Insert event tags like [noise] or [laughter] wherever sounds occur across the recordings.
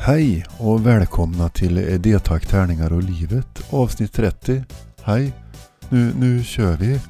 Hej och välkomna till D-tack, tärningar och livet avsnitt 30. Hej, nu, nu kör vi.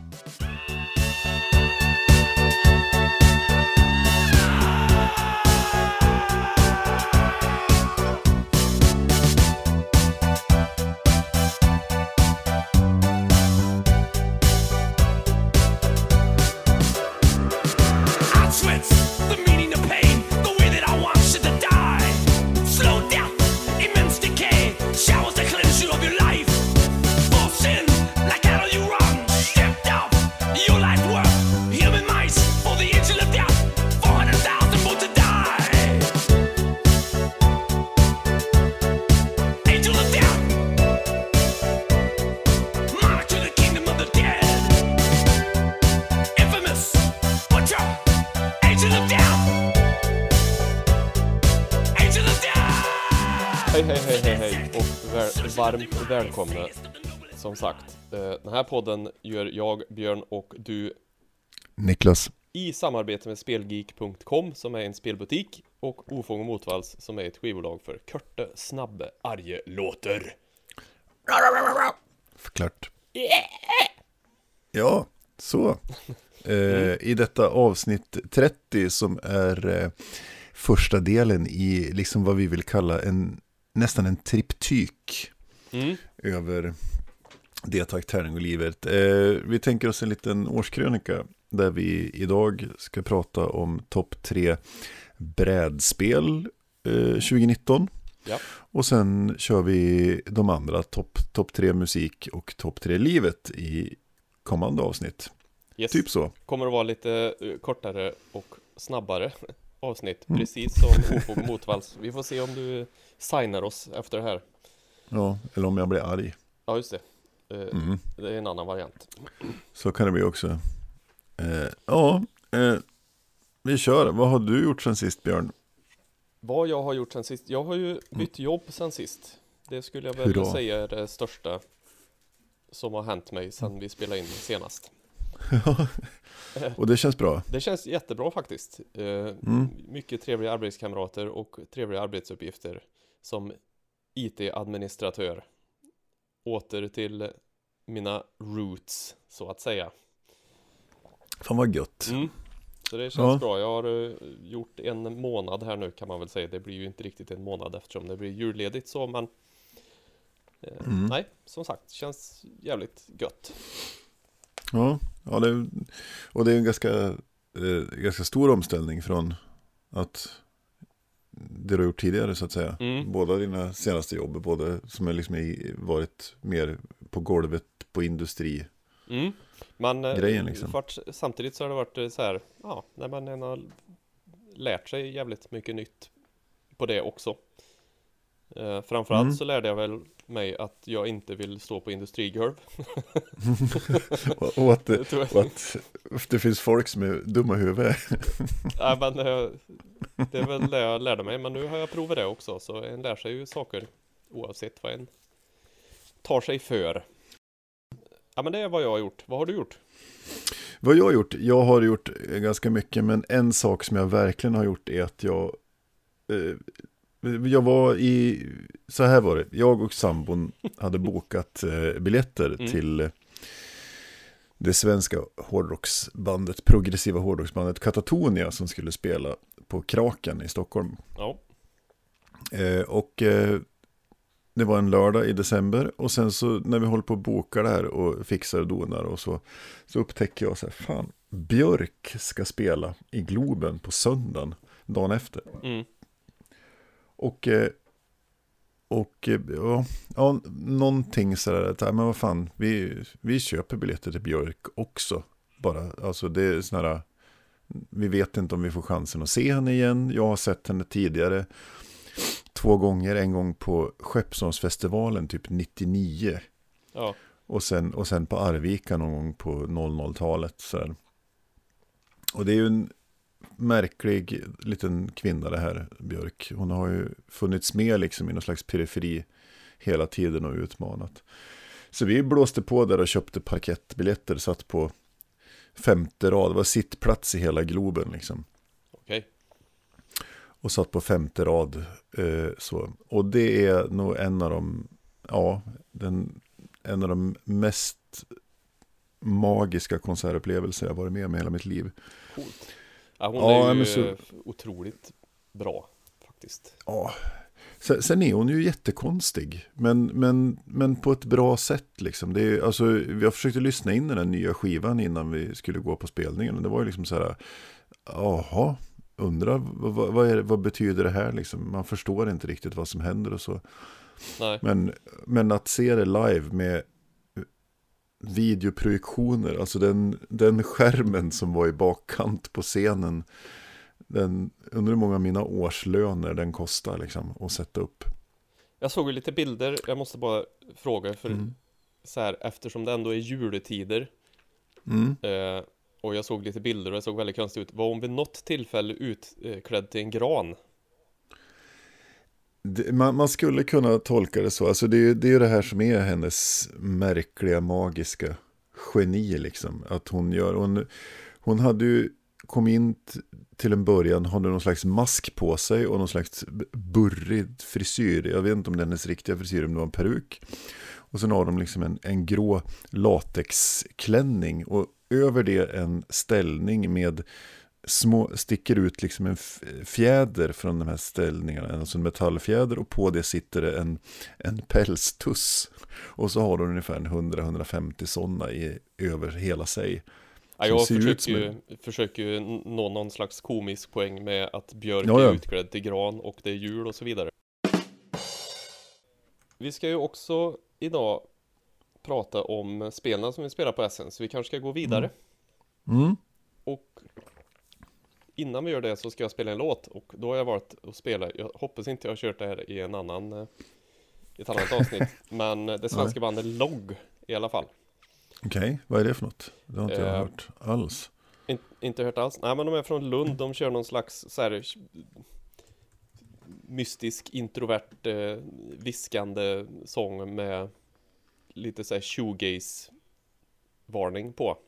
Sagt, eh, den här podden gör jag, Björn och du Niklas. i samarbete med Spelgeek.com som är en spelbutik och Ofång och Motvalls som är ett skivbolag för korta, snabba, arga låtar. Förklart. Ja, så. Eh, I detta avsnitt 30 som är eh, första delen i liksom vad vi vill kalla en nästan en triptyk Mm. över det tack, tärning och livet. Eh, vi tänker oss en liten årskrönika där vi idag ska prata om topp tre brädspel eh, 2019. Ja. Och sen kör vi de andra topp top tre musik och topp tre livet i kommande avsnitt. Yes. Typ så. Kommer att vara lite eh, kortare och snabbare [laughs] avsnitt, Mm. precis som [laughs] och Motvalls. Vi får se om du signar oss efter det här. Ja, eller om jag blir arg. Ja, just det. Mm. Det är en annan variant. Så kan det bli också. Eh, ja, eh, vi kör. Vad har du gjort sen sist Björn? Vad jag har gjort sen sist? Jag har ju bytt jobb sen sist. Det skulle jag väl Hurra. säga är det största som har hänt mig sen vi spelade in senast. [laughs] Och det känns bra. [laughs] Det känns jättebra faktiskt. Eh, Mm. Mycket trevliga arbetskamrater och trevliga arbetsuppgifter som IT-administratör. Åter till mina roots, så att säga. Fan vad gött. Mm. Så det känns Ja. bra. Jag har eh, gjort en månad här nu kan man väl säga. Det blir ju inte riktigt en månad eftersom det blir julledigt så men eh, Mm. Nej, som sagt, känns jävligt gött. Ja, ja det, och det är en ganska, eh, ganska stor omställning från att det du har gjort tidigare så att säga. Mm. Båda dina senaste jobb, både som är liksom i, varit mer på golvet på industri. Mm. Men eh, Grejen, liksom. vart, samtidigt så har det varit eh, så här, ja, när man har lärt sig jävligt mycket nytt på det också. Eh, framförallt Mm. så lärde jag väl mig att jag inte vill stå på industrigolv. och, [laughs] och, att och att det finns folk som är dumma i huvudet. [laughs] Nej men eh, det är väl det jag lärde mig men nu har jag provat det också så en lär sig ju saker oavsett vad en tar sig för. Ja men det är vad jag har gjort. Vad har du gjort? Vad jag har gjort? Jag har gjort ganska mycket, men en sak som jag verkligen har gjort är att jag eh, jag var i, så här var det, jag och sambon hade bokat eh, biljetter Mm. till eh, det svenska hårdrocksbandet, progressiva hårdrocksbandet Katatonia som skulle spela på Kraken i Stockholm. Ja. Eh, och eh, det var en lördag i december och sen så när vi håller på att boka det här och fixar och donar och så, så upptäcker jag så här, fan, Björk ska spela i Globen på söndagen, dagen efter. Mm. Och, eh, och eh, ja, ja, någonting sådär, att, men vad fan, vi, vi köper biljetter till Björk också. Bara, alltså det är sådana här, vi vet inte om vi får chansen att se henne igen. Jag har sett henne tidigare två gånger, en gång på Skeppsholmsfestivalen typ 99. Ja. Och sen, och sen på Arvika någon gång på 00-talet. Så här. Och det är ju en märklig liten kvinna det här, Björk. Hon har ju funnits med liksom i någon slags periferi hela tiden och utmanat. Så vi blåste på där och köpte parkettbiljetter, satt på femte rad, det var sittplats i hela Globen liksom. Okej. Och satt på femte rad. Eh, så. Och det är nog en av de, ja, den, en av de mest magiska konsertupplevelser jag varit med om i hela mitt liv. Coolt. Ja, hon Ja, är ju så- otroligt bra faktiskt. Ja. Sen, sen är hon ju jättekonstig, men, men, men på ett bra sätt. Liksom. Det är, alltså, vi har försökt att lyssna in den nya skivan innan vi skulle gå på spelningen. Och det var ju liksom så här, jaha, undrar vad, vad, det- vad betyder det här? Liksom? Man förstår inte riktigt vad som händer och så. Nej, Men, men att se det live med videoprojektioner, alltså den, den skärmen som var i bakkant på scenen, den, undrar hur många av mina årslöner den kostar liksom, att sätta upp. jag såg ju lite bilder, jag måste bara fråga för Mm. så här, eftersom det ändå är juletider Mm. eh, och jag såg lite bilder och det såg väldigt konstigt ut. Var hon vid något tillfälle utklädd till en gran? Man, man skulle kunna tolka det så, alltså det, är det är ju det här som är hennes märkliga, magiska geni liksom. Att hon gör, hon, hon hade ju, kom in t- till en början, hade någon slags mask på sig och någon slags burrig frisyr. Jag vet inte om det är hennes riktiga frisyr, om det var en peruk. Och sen har de liksom en, en grå latexklänning och över det en ställning med små, sticker ut liksom en fjäder från de här ställningarna, alltså en metallfjäder och på det sitter det en, en pälstuss. Och så har de ungefär en 100-150 sådana i, över hela sig. Ja, jag försöker ju, försöker ju nå någon slags komisk poäng med att Björk Ja, ja. är utklädd till gran och det är jul och så vidare. Vi ska ju också idag prata om spelen som vi spelar på Essen, så vi kanske ska gå vidare. Mm. Och innan vi gör det så ska jag spela en låt och då har jag valt att spela, jag hoppas inte jag har kört det här i en annan, eh, i ett annat avsnitt, [laughs] men eh, det svenska bandet Logg i alla fall. Okej, vad är det för något? Det har inte jag Eh, hört alls. In, inte hört alls. Nej men de är från Lund, de kör någon slags så här mystisk, introvert, eh, viskande sång med lite så här shoegaze varning på.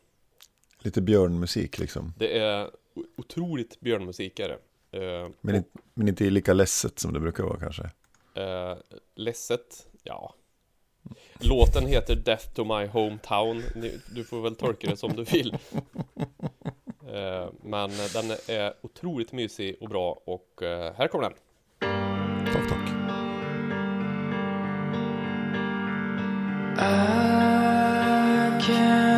Lite björnmusik liksom. Det är otroligt björnmusik är det. Eh, Men, inte, men inte lika ledset som det brukar vara kanske. Eh, ledset, ja. Låten heter Death to my hometown. Du får väl tolka det som du vill. [laughs] Eh, men den är otroligt mysig och bra och eh, här kommer den. Tack, tack. I can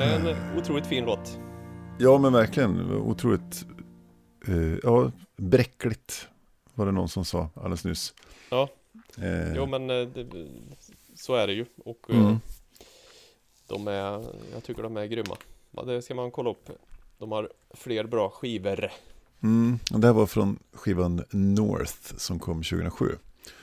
En otroligt fin låt. Ja, men verkligen. Otroligt eh, ja, bräckligt var det någon som sa alldeles nyss. Ja, Eh, jo men eh, det, så är det ju. Och eh, mm. de är, jag tycker de är grymma. Det ska man kolla upp. De har fler bra skivor. Mm. Det här var från skivan North som kom 2007.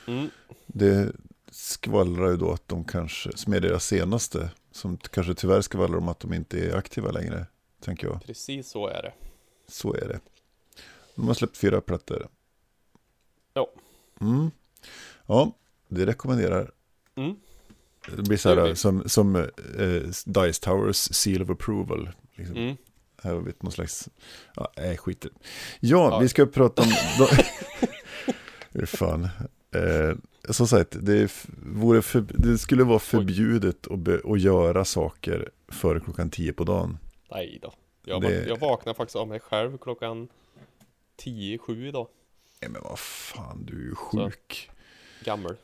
Mm. Det skvallrar ju då att de kanske, som är deras senaste, som kanske tyvärr skvallrar om att de inte är aktiva längre, tänker jag. Precis så är det. Så är det. De har släppt fyra plattor. Ja. Mm. Ja, det rekommenderar. Mm. Det blir så här som, som eh, Dice Towers Seal of Approval. Liksom. Mm. Här har vi någon slags, ja, nej skit. Ja, Ja. vi ska prata om, [laughs] hur fan. Eh, som sagt, det, för, det skulle vara förbjudet att, be, att göra saker före klockan tio på dagen. Nej då. Jag, Det- jag vaknade faktiskt av mig själv klockan 10-7 idag. Nej men vad fan, du är ju sjuk. Gammal.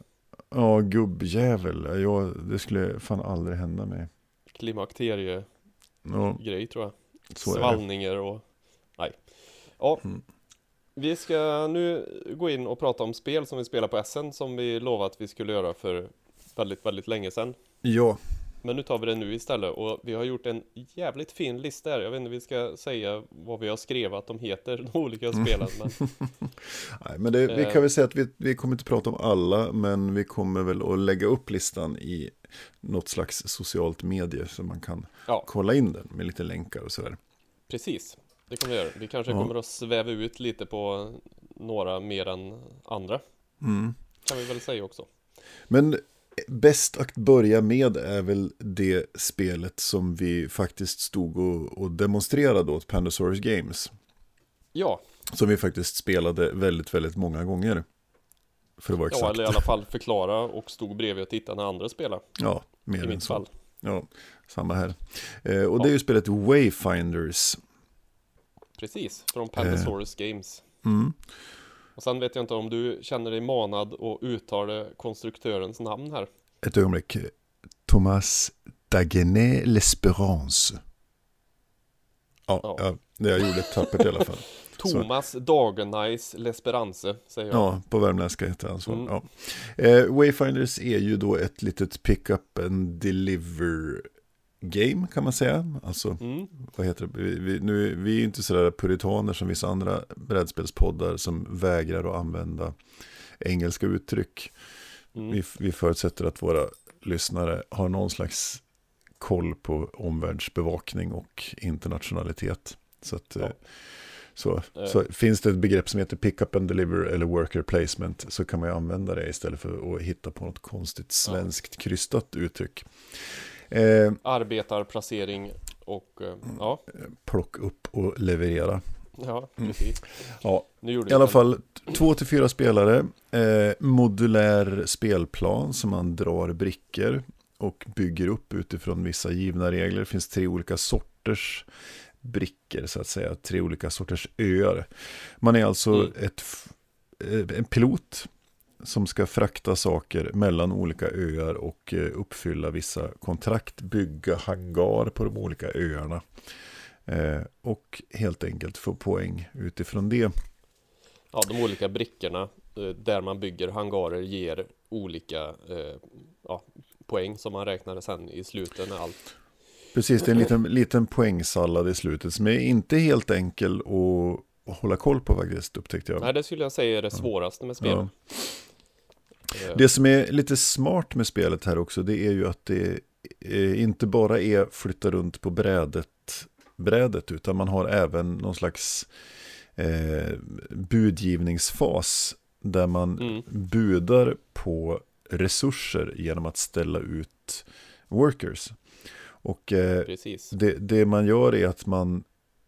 Ja, gubbjävel. Jag, det skulle fan aldrig hända mig. Klimakteriegrej Ja, tror jag. så. Svallningar och... Nej. Ja. Mm. Vi ska nu gå in och prata om spel som vi spelar på SN som vi lovade att vi skulle göra för väldigt, väldigt länge sedan. Ja, Men nu tar vi det nu istället och vi har gjort en jävligt fin lista här. Jag vet inte om vi ska säga vad vi har skrivit att de heter, [laughs] de olika spelen. Men [laughs] nej, men det, vi kan väl säga att vi, vi kommer inte prata om alla, men vi kommer väl att lägga upp listan i något slags socialt medie så man kan ja, kolla in den med lite länkar och sådär. precis. Det kommer vi göra. Vi kanske Ja. kommer att sväva ut lite på några mer än andra. Mm. Kan vi väl säga också. Men bäst att börja med är väl det spelet som vi faktiskt stod och, och demonstrerade åt Pandasaurus Games. Ja, Som vi faktiskt spelade väldigt, väldigt många gånger. För att vara ja exakt. eller i alla fall förklara och stod bredvid och tittade när andra spelade. Ja, I mer än mitt så. fall. Ja, samma här. Eh, och Ja. det är ju spelet Wayfinders. Precis, från Pandasaurus Games. Mm. Och sen vet jag inte om du känner dig manad att uttala konstruktörens namn här. Ett ögonblick. Thomas Dagenet L'Espérance. Ja, Ja. ja. jag gjorde tappert i alla fall. [laughs] Thomas Dagenais L'Esperance, säger jag. Ja, på värmländska heter han så. Mm. Ja. Eh, Wayfinders är ju då ett litet pick-up and deliver game kan man säga. Alltså, Mm. vad heter det? Vi, vi, nu, vi är ju inte sådär puritaner som vissa andra brädspelspoddar som vägrar att använda engelska uttryck. Mm. Vi, vi förutsätter att våra lyssnare har någon slags koll på omvärldsbevakning och internationalitet. Så, att, Ja. eh, så, Eh. så finns det ett begrepp som heter pick up and deliver eller worker placement så kan man ju använda det istället för att hitta på något konstigt svenskt krystat uttryck. Eh, Arbetarplacering och eh, ja, plock upp och leverera. ja, precis. Ja, Nu gjorde I alla en- fall två till fyra spelare, eh, modulär spelplan som man drar brickor och bygger upp utifrån vissa givna regler. Det finns tre olika sorters brickor så att säga, tre olika sorters öar. Man är alltså Mm. ett, eh, en pilot som ska frakta saker mellan olika öar och eh, uppfylla vissa kontrakt, bygga hangar på de olika öarna. Eh, och helt enkelt få poäng utifrån det. Ja, de olika brickorna eh, där man bygger hangarer ger olika ja, poäng som man räknar sen i slutet när allt. Precis, det är en liten, liten poängsallad i slutet som är inte helt enkel att, att hålla koll på faktiskt, upptäckte jag. Nej, det skulle jag säga är det svåraste med spel. Ja. Det som är lite smart med spelet här också, det är ju att det eh, inte bara är flytta runt på brädet, brädet utan man har även någon slags eh, budgivningsfas där man Mm. budar på resurser genom att ställa ut workers. Och eh, det, det man gör är att man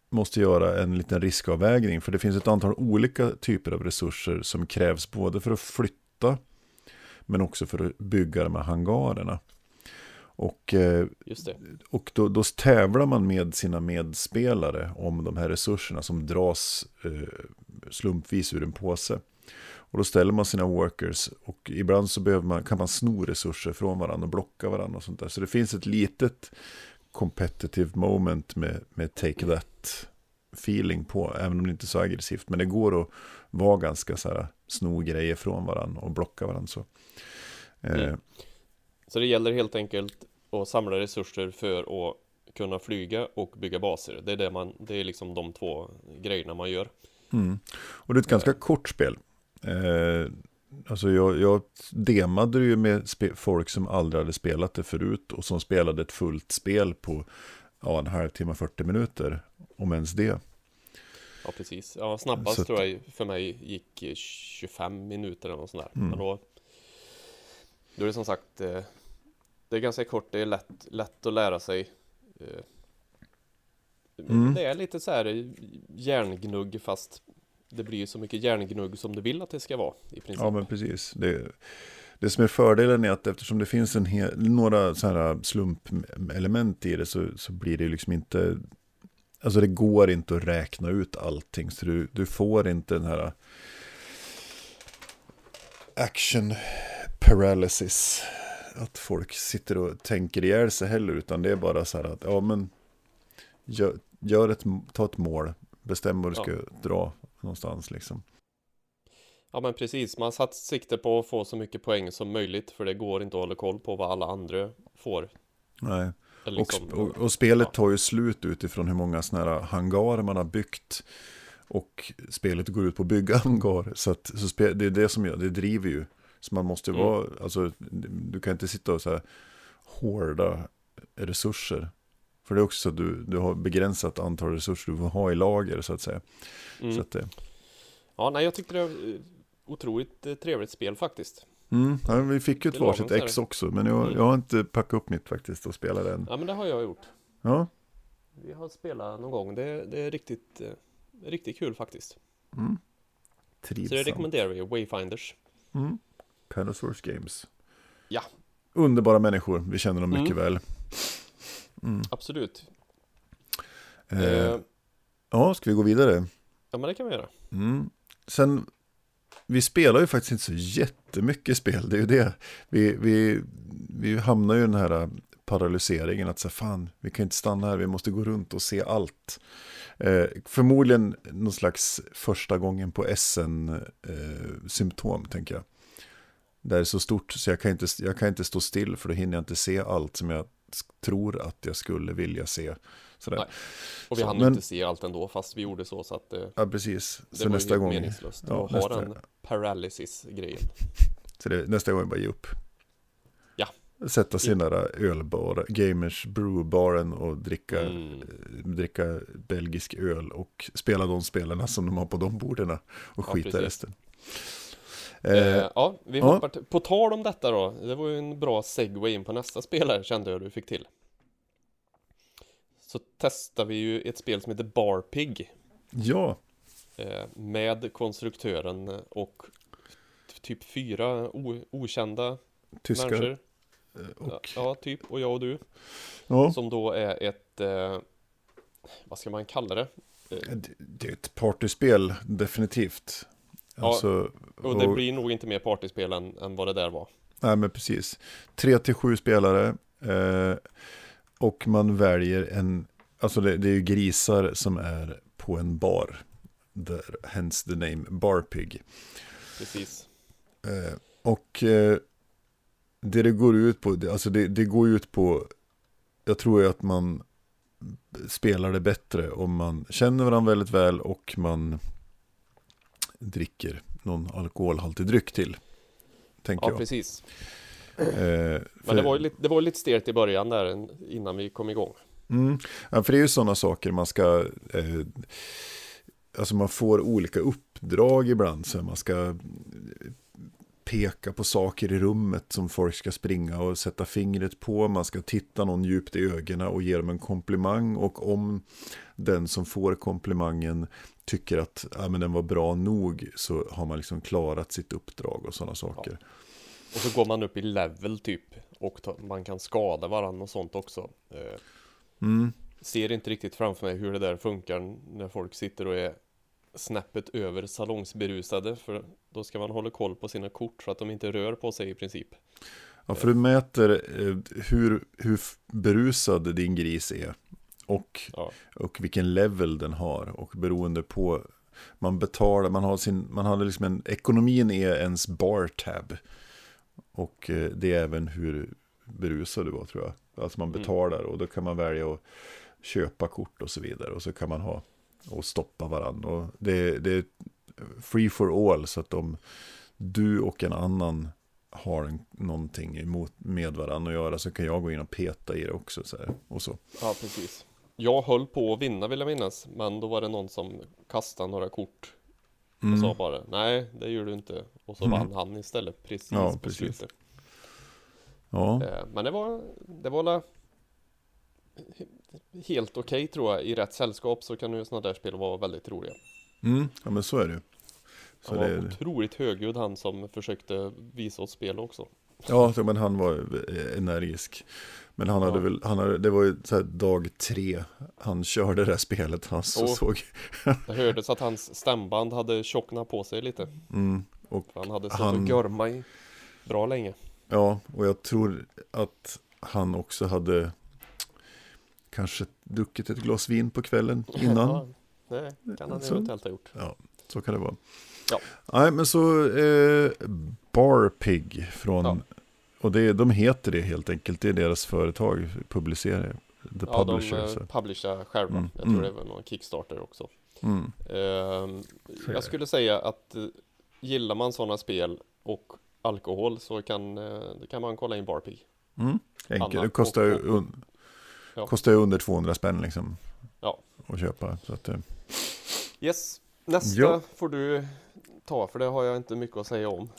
måste göra en liten riskavvägning. För det finns ett antal olika typer av resurser som krävs både för att flytta men också för att bygga de här hangarerna. Och, eh, och då, då tävlar man med sina medspelare om de här resurserna som dras eh, slumpvis ur en påse. Och då ställer man sina workers och ibland så behöver man, kan man sno resurser från varandra och blocka varandra och sånt där. Så det finns ett litet competitive moment med, med take that feeling på, även om det inte är så aggressivt. Men det går att vara ganska så här, sno grejer från varandra och blocka varandra så. Eh, Mm. Så det gäller helt enkelt att samla resurser för att kunna flyga och bygga baser. Det är, det man, det är liksom de två grejerna man gör. Mm. Och det är ett ganska kort spel. Eh, alltså jag, jag demade ju med folk som aldrig hade spelat det förut och som spelade ett fullt spel på ja, en halvtimme, 40 minuter, om ens det. Ja, precis. Ja, snabbast att- tror jag för mig gick eh, 25 minuter eller något sånt där. Mm. Men då, då är det som sagt, eh, det är ganska kort, det är lätt, lätt att lära sig. Eh, Mm. Det är lite så här hjärngnugg fast det blir ju så mycket hjärngnugg som du vill att det ska vara i princip. Ja, men precis. Det, det som är fördelen är att eftersom det finns en hel, några så här slumpelement i det så, så blir det liksom inte... Alltså det går inte att räkna ut allting. Så du, du får inte den här action paralysis. Att folk sitter och tänker ihjäl sig heller. Utan det är bara så här att, ja men, gör, gör ett, ta ett mål. Bestäm vad du ska dra någonstans liksom. Ja men precis, man satt sikte på att få så mycket poäng som möjligt för det går inte att hålla koll på vad alla andra får. Nej. Eller Och, liksom, och, och spelet ja. tar ju slut utifrån hur många sådana här hangarer man har byggt. Och spelet går ut på att bygga [laughs] hangar. Så, att, så det är det som gör, det driver ju. Så man måste ju Mm. vara, alltså du kan inte sitta och så här hårda resurser. För det är också så att du, du har begränsat antal resurser du får ha i lager så att säga. mm. Så att det, Ja, nej jag tyckte det var eh, otroligt eh, trevligt spel faktiskt. mm, ja, vi fick ju ett varsitt ex också. Men jag, Mm. jag har inte packat upp mitt faktiskt och spelat än. Ja men det har jag gjort. Ja, Vi har spelat någon gång, det, det är riktigt, eh, riktigt kul faktiskt. mm. Så det Trivsamt. rekommenderar vi, Wayfinders. Mm. Panosaurus Games. Ja. Underbara människor, vi känner dem mycket Mm. väl. Mm. Absolut. Eh, Eh, ja, ska vi gå vidare? ja men det kan vi göra. Mm. Sen, vi spelar ju faktiskt inte så jättemycket spel, det är ju det. Vi, vi, vi hamnar ju i den här paralyseringen att säga fan, vi kan inte stanna här, vi måste gå runt och se allt. Eh, förmodligen någon slags första gången på SN-symptom, tänker jag. Det är så stort så jag kan, inte, jag kan inte stå still för då hinner jag inte se allt som jag tror att jag skulle vilja se. Sådär. Nej. Och vi hann men- inte se allt ändå, fast vi gjorde så så att eh, Ja, precis. det Så var nästa ju gång, meningslöst ja, att ha nästa- den paralysis-grejen. [laughs] så det, nästa gång bara ge upp. Ja. Sätta sig i den där ölbar, Gamers Brewbaren och dricka, Mm. dricka belgisk öl och spela de spelarna som de har på de borden och Ja, skita precis. resten. Eh, Eh, ja, vi ja. hoppar till, på tal om detta då, det var ju en bra segway in på nästa spelare kände jag du fick till. Så testar vi ju ett spel som heter Barpig ja, eh, med konstruktören och typ fyra okända tyskar. människor. eh, Ja, Och, ja, typ, och jag och du. ja, Som då är ett, eh, vad ska man kalla det? det, det är ett partyspel, definitivt. Ja, Alltså, Och det och- blir nog inte mer partyspel än, än vad det där var. Nej men precis. Tre till sju spelare. Eh, och man väljer en, alltså det, det är ju grisar som är på en bar. Där, hence the name Barpig. Precis. Eh, och eh, det det går ut på, det, alltså det, det går ut på, jag tror ju att man spelar det bättre om man känner varandra väldigt väl och man dricker någon alkoholhaltig dryck till. tänker Ja, jag. precis. Eh, Men för- det var ju lite, det var ju lite stelt i början där innan vi kom igång. Mm. Ja, för det är ju sådana saker man ska... Eh, alltså man får olika uppdrag ibland. Så man ska peka på saker i rummet som folk ska springa och sätta fingret på. Man ska titta någon djupt i ögonen och ge dem en komplimang. Och om den som får komplimangen tycker att ja, men den var bra nog så har man liksom klarat sitt uppdrag och sådana saker. Och så går man upp i level typ. Och ta, man kan skada varandra och sånt också. Eh, Mm. ser inte riktigt framför mig hur det där funkar när folk sitter och är snäppet över salongsberusade. För då ska man hålla koll på sina kort så att de inte rör på sig i princip. Ja, för du mäter eh, hur, hur berusad din gris är. Och, Ja. och vilken level den har. Och beroende på, man betalar, man har sin, man har liksom en, ekonomin är ens bar tab. Och eh, det är även hur berusad du var tror jag. Alltså man Mm. betalar och då kan man välja att köpa kort och så vidare. Och så kan man ha och stoppa varandra. Och det, det är free for all så att om du och en annan har en, någonting emot, med varandra att göra så kan jag gå in och peta i det också. Så här, och så. Ja, precis. Jag höll på att vinna vill jag minnas. Men då var det någon som kastade några kort. Och Mm. sa bara nej, det gör du inte. Och så Mm. vann han istället precis Ja, på precis. slutet. Ja, Eh, Men det var, det var helt okej tror jag. I rätt sällskap så kan ju sådana där spel vara väldigt roliga. mm, ja men så är det. Så Han var det, otroligt högljudd han som försökte visa oss spel också. ja, men han var eh, energisk. Men han hade Ja. väl, han hade, det var ju så dag tre han körde det här spelet. Han så, såg, Det hördes att hans stämband hade tjocknat på sig lite. mm, och han hade stått Han- och görma i bra länge. ja, och jag tror att han också hade kanske druckit ett glas vin på kvällen [laughs] innan. Ja, det kan han Så. eventuellt ha gjort. Så kan det vara. Ja. Nej, men så eh, Barpig från, Ja. Och det, de heter det helt enkelt, det är deras företag, publicerar, the Ja, de publisher. eh, publicerar själva. Mm, Jag tror mm. det var någon Kickstarter också. Mm. Det. jag skulle säga att eh, gillar man sådana spel och alkohol så kan, eh, kan man kolla in Barpig. Mm. Enkelt, det kostar ju, un, Ja. kostar ju under 200 spänn liksom. Ja. Att köpa. Så att, eh, Yes, nästa Ja. får du ta för det har jag inte mycket att säga om.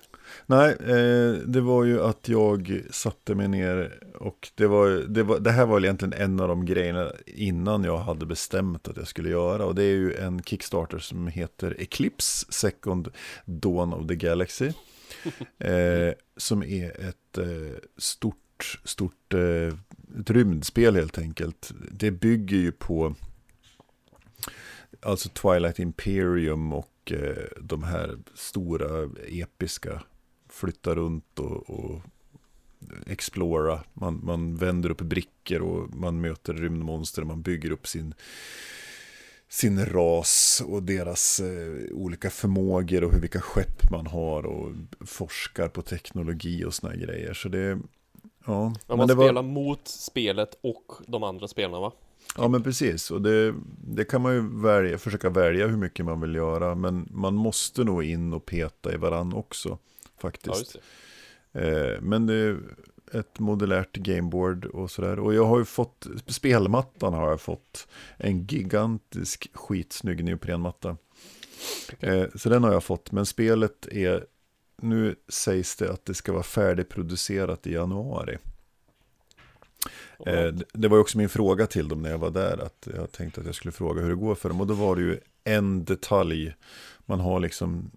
Nej, eh, det var ju att jag satte mig ner och det var, det var, det här var egentligen en av de grejerna innan jag hade bestämt att jag skulle göra. Och det är ju en Kickstarter som heter Eclipse Second Dawn of the Galaxy. [laughs] eh, som är ett eh, stort, stort eh, ett rymdspel helt enkelt. Det bygger ju på alltså Twilight Imperium och eh, de här stora episka flytta runt och, och explora. Man, man vänder upp brickor och man möter rymdmonster man bygger upp sin sin ras och deras eh, olika förmågor och hur vilka skepp man har och forskar på teknologi och såna grejer. Så det, ja. Men man det spelar mot spelet och de andra spelarna va? Ja men precis, och det, det kan man ju välja, försöka välja hur mycket man vill göra. Men man måste nog in och peta i varann också faktiskt. det. eh, men det är ett modulärt gameboard och sådär. Och jag har ju fått, spelmattan har jag fått en gigantisk skitsnygg neoprenmatta. Eh, så den har jag fått, men spelet är, nu sägs det att det ska vara färdigproducerat i januari. Eh, det- var också min fråga till dem när jag var där. Att jag tänkte att jag skulle fråga hur det går för dem. Och då var det ju en detalj. Man har liksom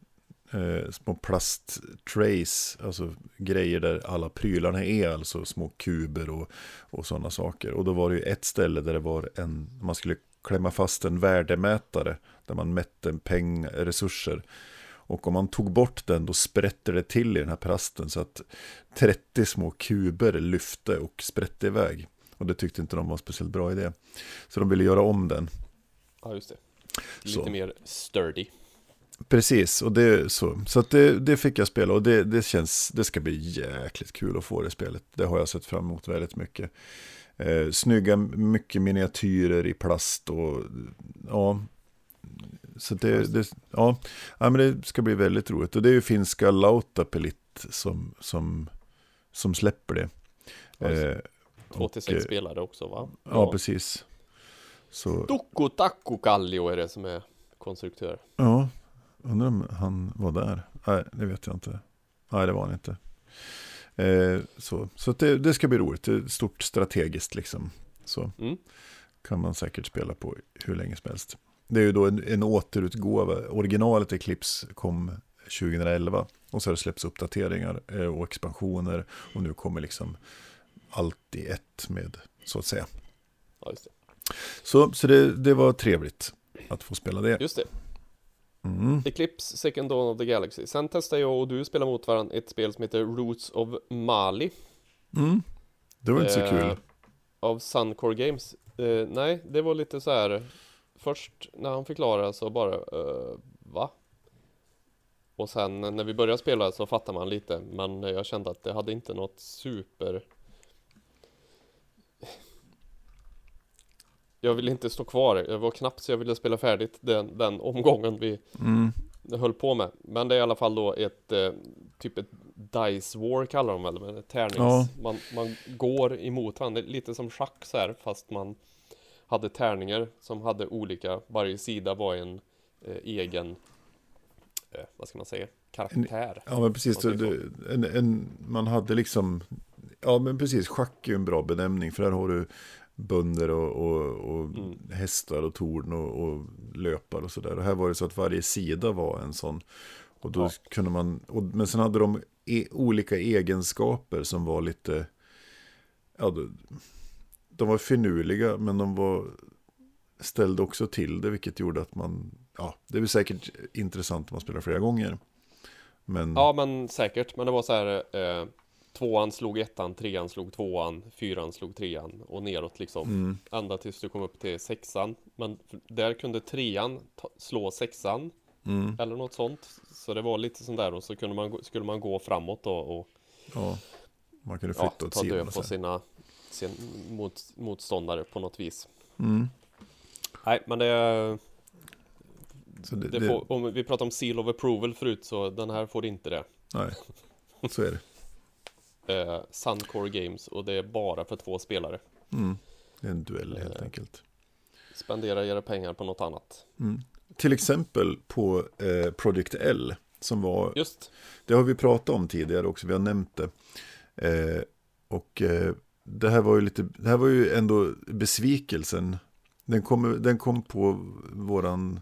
eh, små plasttrays. Alltså grejer där alla prylarna är. Alltså små kuber och, och sådana saker. Och då var det ju ett ställe där det var en. Man skulle klämma fast en värdemätare. Där man mätte peng, resurser. Och om man tog bort den då sprätte det till i den här plasten så att 30 små kuber lyfte och sprätte iväg. Och det tyckte inte de var en speciellt bra idé. Så de ville göra om den. Ja, just det. Så. Lite mer sturdy. Precis, och det så. Så det, det fick jag spela och det, det känns, det ska bli jäkligt kul att få det spelet. Det har jag sett fram emot väldigt mycket. Eh, snygga, mycket miniatyrer i plast och ja, så det, det, ja, ja, men det ska bli väldigt roligt. Och det är ju finska Lautapelit som, som, som släpper det. Ja. Eh, Två till och, sex eh, spelare också va? Ja, precis. Så, Tukku Takku Kallio är det som är konstruktör. ja, undrar om han var där. Nej, det vet jag inte. Nej, det var han inte. Eh, så så det, det ska bli roligt. Det är stort strategiskt liksom. Så Mm. kan man säkert spela på hur länge som helst. Det är ju då en, en återutgåva. Originalet Eclipse kom 2011. Och så har det släppts uppdateringar eh, och expansioner. Och nu kommer liksom allt i ett med, så att säga. Ja. Så, så det, det var trevligt att få spela det. Just det. Mm. Eclipse Second Dawn of the Galaxy. Sen testade jag och du spela mot varandra ett spel som heter Roots of Mali. Mm. Det var inte så Eh, kul. Av Suncore Games. Eh, nej, det var lite så här. Först när han förklarade så bara, eh, va? Och sen när vi började spela så fattar man lite, men jag kände att det hade inte något super... Jag ville inte stå kvar, det var knappt så jag ville spela färdigt den, den omgången vi Mm. höll på med. Men det är i alla fall då ett eh, typ ett Dice War kallar de väl, men ett tärnings... Ja. Man, man går emot varandra, lite som schack så här, fast man hade tärningar som hade olika, varje sida var en eh, egen, eh, vad ska man säga, karaktär. Ja, men precis. Det- en, en, man hade liksom, ja men precis, schack är en bra benämning. För där har du bönder och, och, och Mm. hästar och torn och, och löpar och sådär. Och här var det så att varje sida var en sån. Och då Ja. kunde man, och, men sen hade de e, olika egenskaper som var lite, ja, de, de var finurliga men de var ställde också till det, vilket gjorde att man, ja, det är säkert intressant om man spelar flera gånger. Men, Ja men säkert, men det var så här eh, Tvåan slog ettan, trean slog tvåan, fyran slog trean och neråt liksom. Mm, Ända tills du kom upp till sexan. Men där kunde trean ta, slå sexan mm, eller något sånt. Så det var lite sånt där och så kunde man, skulle man gå framåt då och ja, man kunde ja, flytta åt ta sidan. död på sina, sin mot, motståndare på något vis. Mm, Nej men det, det, det det, får, om vi pratade om seal of approval förut så den här får inte det. Nej, så är det. Eh, Suncore Games och det är bara för två spelare Mm, en duell helt Eh. enkelt. Spendera era pengar på något annat Mm. Till exempel på eh, Project L, som var Just Det har vi pratat om tidigare också, vi har nämnt det. Eh, och eh, det här var ju lite, det här var ju ändå besvikelsen. Den kom, den kom på våran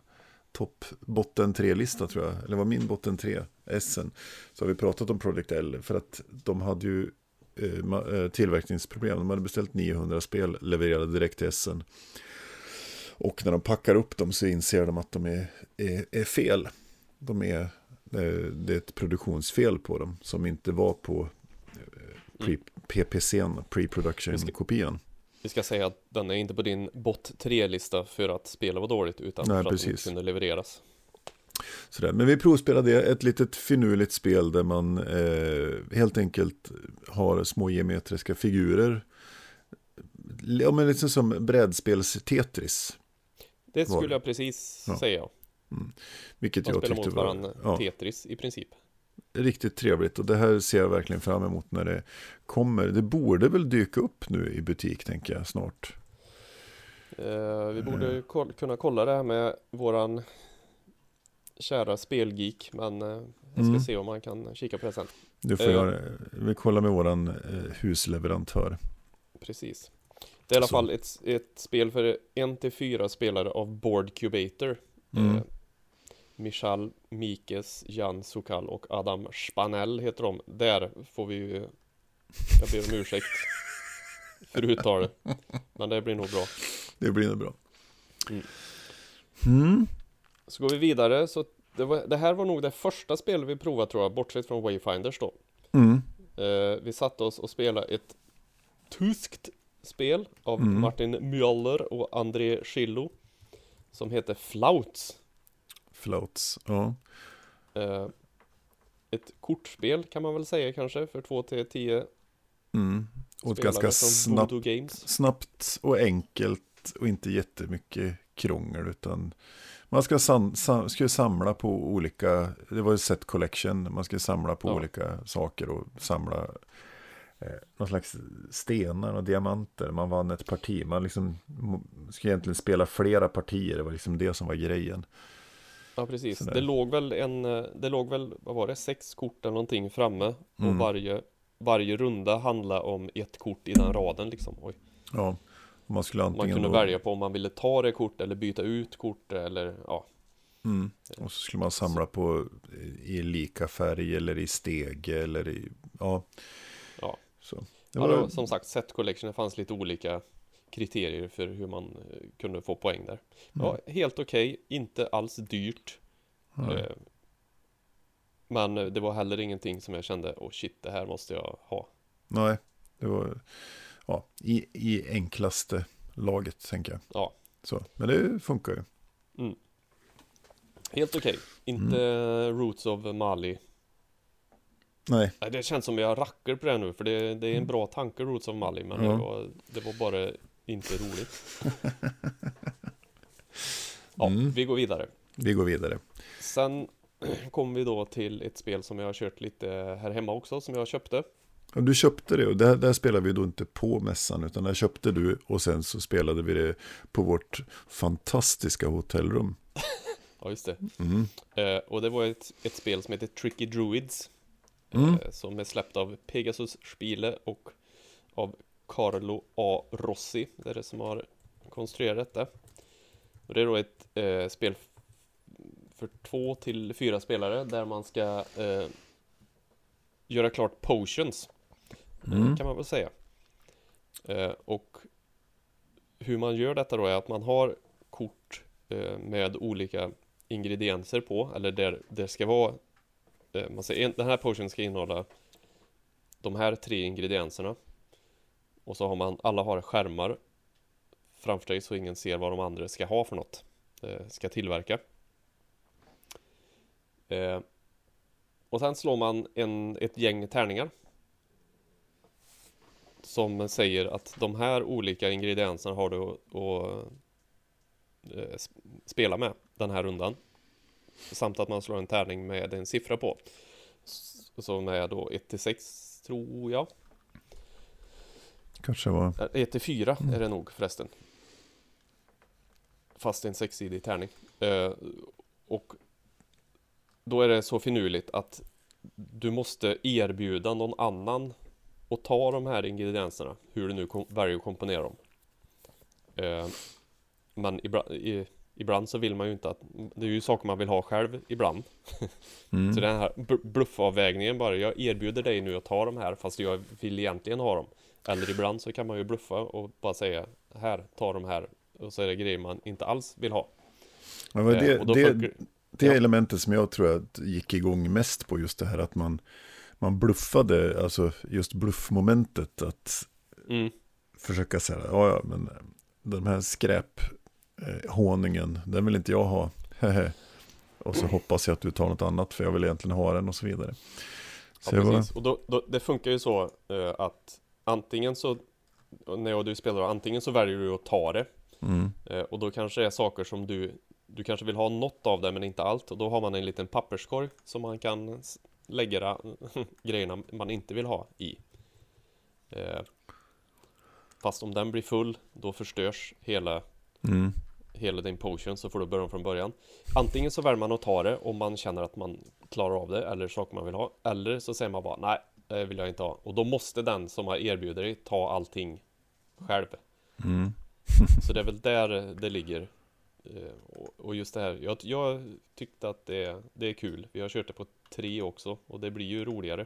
topp botten tre-lista tror jag, eller var min botten tre, Essen. Så har vi pratat om Project L, för att de hade ju eh, eh tillverkningsproblem. De hade beställt 900 spel, levererade direkt till Essen. Och när de packar upp dem så inser de att de är, är, är fel. De är, eh, det är ett produktionsfel på dem som inte var på eh, pre, PPCn, pre-production-kopian. Vi ska säga att den är inte på din bot 3-lista för att spela var dåligt utan Nej, för att det inte kunde levereras. Sådär. Men vi provspelade ett litet finurligt spel där man eh, helt enkelt har små geometriska figurer. Ja, men lite som brädspels-Tetris. Det skulle jag precis Ja. säga. Vilket Man jag spelar tyckte mot var varandra ja, Tetris i princip. Riktigt trevligt. Och det här ser jag verkligen fram emot när det kommer. Det borde väl dyka upp nu i butik, tänker jag, snart. Eh, vi borde Mm. koll- kunna kolla det här med våran kära spelgeek men eh, jag ska Mm. se om man kan kika på det sen. Du får Eh. jag, vi kollar med våran eh, husleverantör. Precis. Det är i alla Så. fall ett, ett spel för en till fyra spelare av Board Cubator. Mm. Michal Mikes, Jan Sokal och Adam Spanell heter de. Där får vi ju... Jag ber om ursäkt för uttalet. Men det blir nog bra. Det blir nog bra. Mm. Mm. Så går vi vidare. Så det, var, det här var nog det första spelet vi provade tror jag, bortsett från Wayfinders då. Mm. Eh, vi satte oss och spelade ett tyskt spel av Mm. Martin Müller och André Schillo. Som heter Flauts. Floats, ja. Eh, ett kortspel kan man väl säga kanske för 2 till 10 Mm. Och ett ganska snabbt, snabbt och enkelt och inte jättemycket krångel utan man ska, sam, sam, ska samla på olika, det var ju set collection, man ska samla på Ja. olika saker och samla eh, någon slags stenar och diamanter. Man vann ett parti, man liksom ska egentligen spela flera partier, det var liksom det som var grejen. Ja precis, Sådär. det låg väl en, eh, det låg väl, vad var det, sex kort eller någonting framme och Mm. varje, varje runda handlade om ett kort i den raden liksom. Oj. Ja, och man skulle Man antingen kunde då, välja på om man ville ta det kort eller byta ut kort eller ja. Mm. Och så skulle man samla på i lika färg eller i stege eller i, ja. Ja. Så. Det var, var, som sagt, set collection, det fanns lite olika kriterier för hur man eh, kunde få poäng där. Ja, helt okej, inte alls dyrt. Mm. Men eh, det var heller ingenting som jag kände, åh shit, det här måste jag ha. Nej, det var ja, i, i enklaste laget tänker jag. Ja, Så, men det funkar ju. helt okej. Inte Mm. Roots of Mali. Nej, Nej, det känns som jag rackar på det nu, för det, det är en bra tanke, Roots of Mali, men Ja. det, var, det var bara inte roligt. [laughs] Ja, Mm. vi går vidare. vi går vidare. Sen [clears throat] kom vi då till ett spel som jag har kört lite här hemma också, som jag köpte. Och du köpte det och där, där spelade vi då inte på mässan utan där köpte du och sen så spelade vi det på vårt fantastiska hotellrum. [laughs] Ja, just det. Mm. Eh, och det var ett, ett spel som heter Tricky Druids. Mm. Eh, som är släppt av Pegasus Spiele och av Carlo A. Rossi. Det är det som har konstruerat detta. Och det är då ett eh, spel för två till fyra spelare där man ska eh, göra klart potions. eh, Mm. Kan man väl säga. Eh, och hur man gör detta då är att man har kort eh, med olika ingredienser på, eller där det ska vara eh, man säger, en- den här potionen ska innehålla de här tre ingredienserna och så har man, alla har skärmar framför sig så ingen ser vad de andra ska ha för något eh, ska tillverka eh, och sen slår man en, ett gäng tärningar som säger att de här olika ingredienserna har du att, att eh, spela med den här rundan. Samt att man slår en tärning med en siffra på. Som är då 1 till 6 tror jag. Kanske var, 1 till 4 är det nog förresten. Fast en sexsidig tärning. Eh, och då är det så finurligt att du måste erbjuda någon annan att ta de här ingredienserna, hur du nu väljer att komponera dem. Eh, men ibland, i, ibland så vill man ju inte att, det är ju saker man vill ha själv ibland. [laughs] mm. Så den här bl- bluffavvägningen bara, jag erbjuder dig nu att ta de här fast jag vill egentligen ha dem. Eller ibland så kan man ju bluffa och bara säga, här, ta de här. Och så är det grejer man inte alls vill ha. Ja, men Eh, det, då det, funkar- det ja. elementet som jag tror att gick igång mest på just det här att man, man bluffade, alltså just bluffmomentet att Mm, försöka säga, ja ja men den här skräp eh, den vill inte jag ha. Och så hoppas jag att du tar något annat för jag vill egentligen ha den och så vidare. ja, Så var, precis. Och då, då, det funkar ju så eh, att antingen så, när jag och du spelar, antingen så väljer du att ta det. mm, Eh, och då kanske det är saker som du, du kanske vill ha något av det men inte allt. Och då har man en liten papperskorg som man kan lägga [laughs] grejerna man inte vill ha i. Eh, fast om den blir full, då förstörs hela, mm, hela din potion så får du börja om från början. Antingen så väljer man att ta det om man känner att man klarar av det eller saker man vill ha. Eller så säger man bara nej, det vill jag inte ha. Och då måste den som har erbjudit dig ta allting själv. mm. [laughs] Så det är väl där det ligger. Eh, och- Och just det här, jag, jag tyckte att det, det är kul. Vi har kört det på tre också och det blir ju roligare.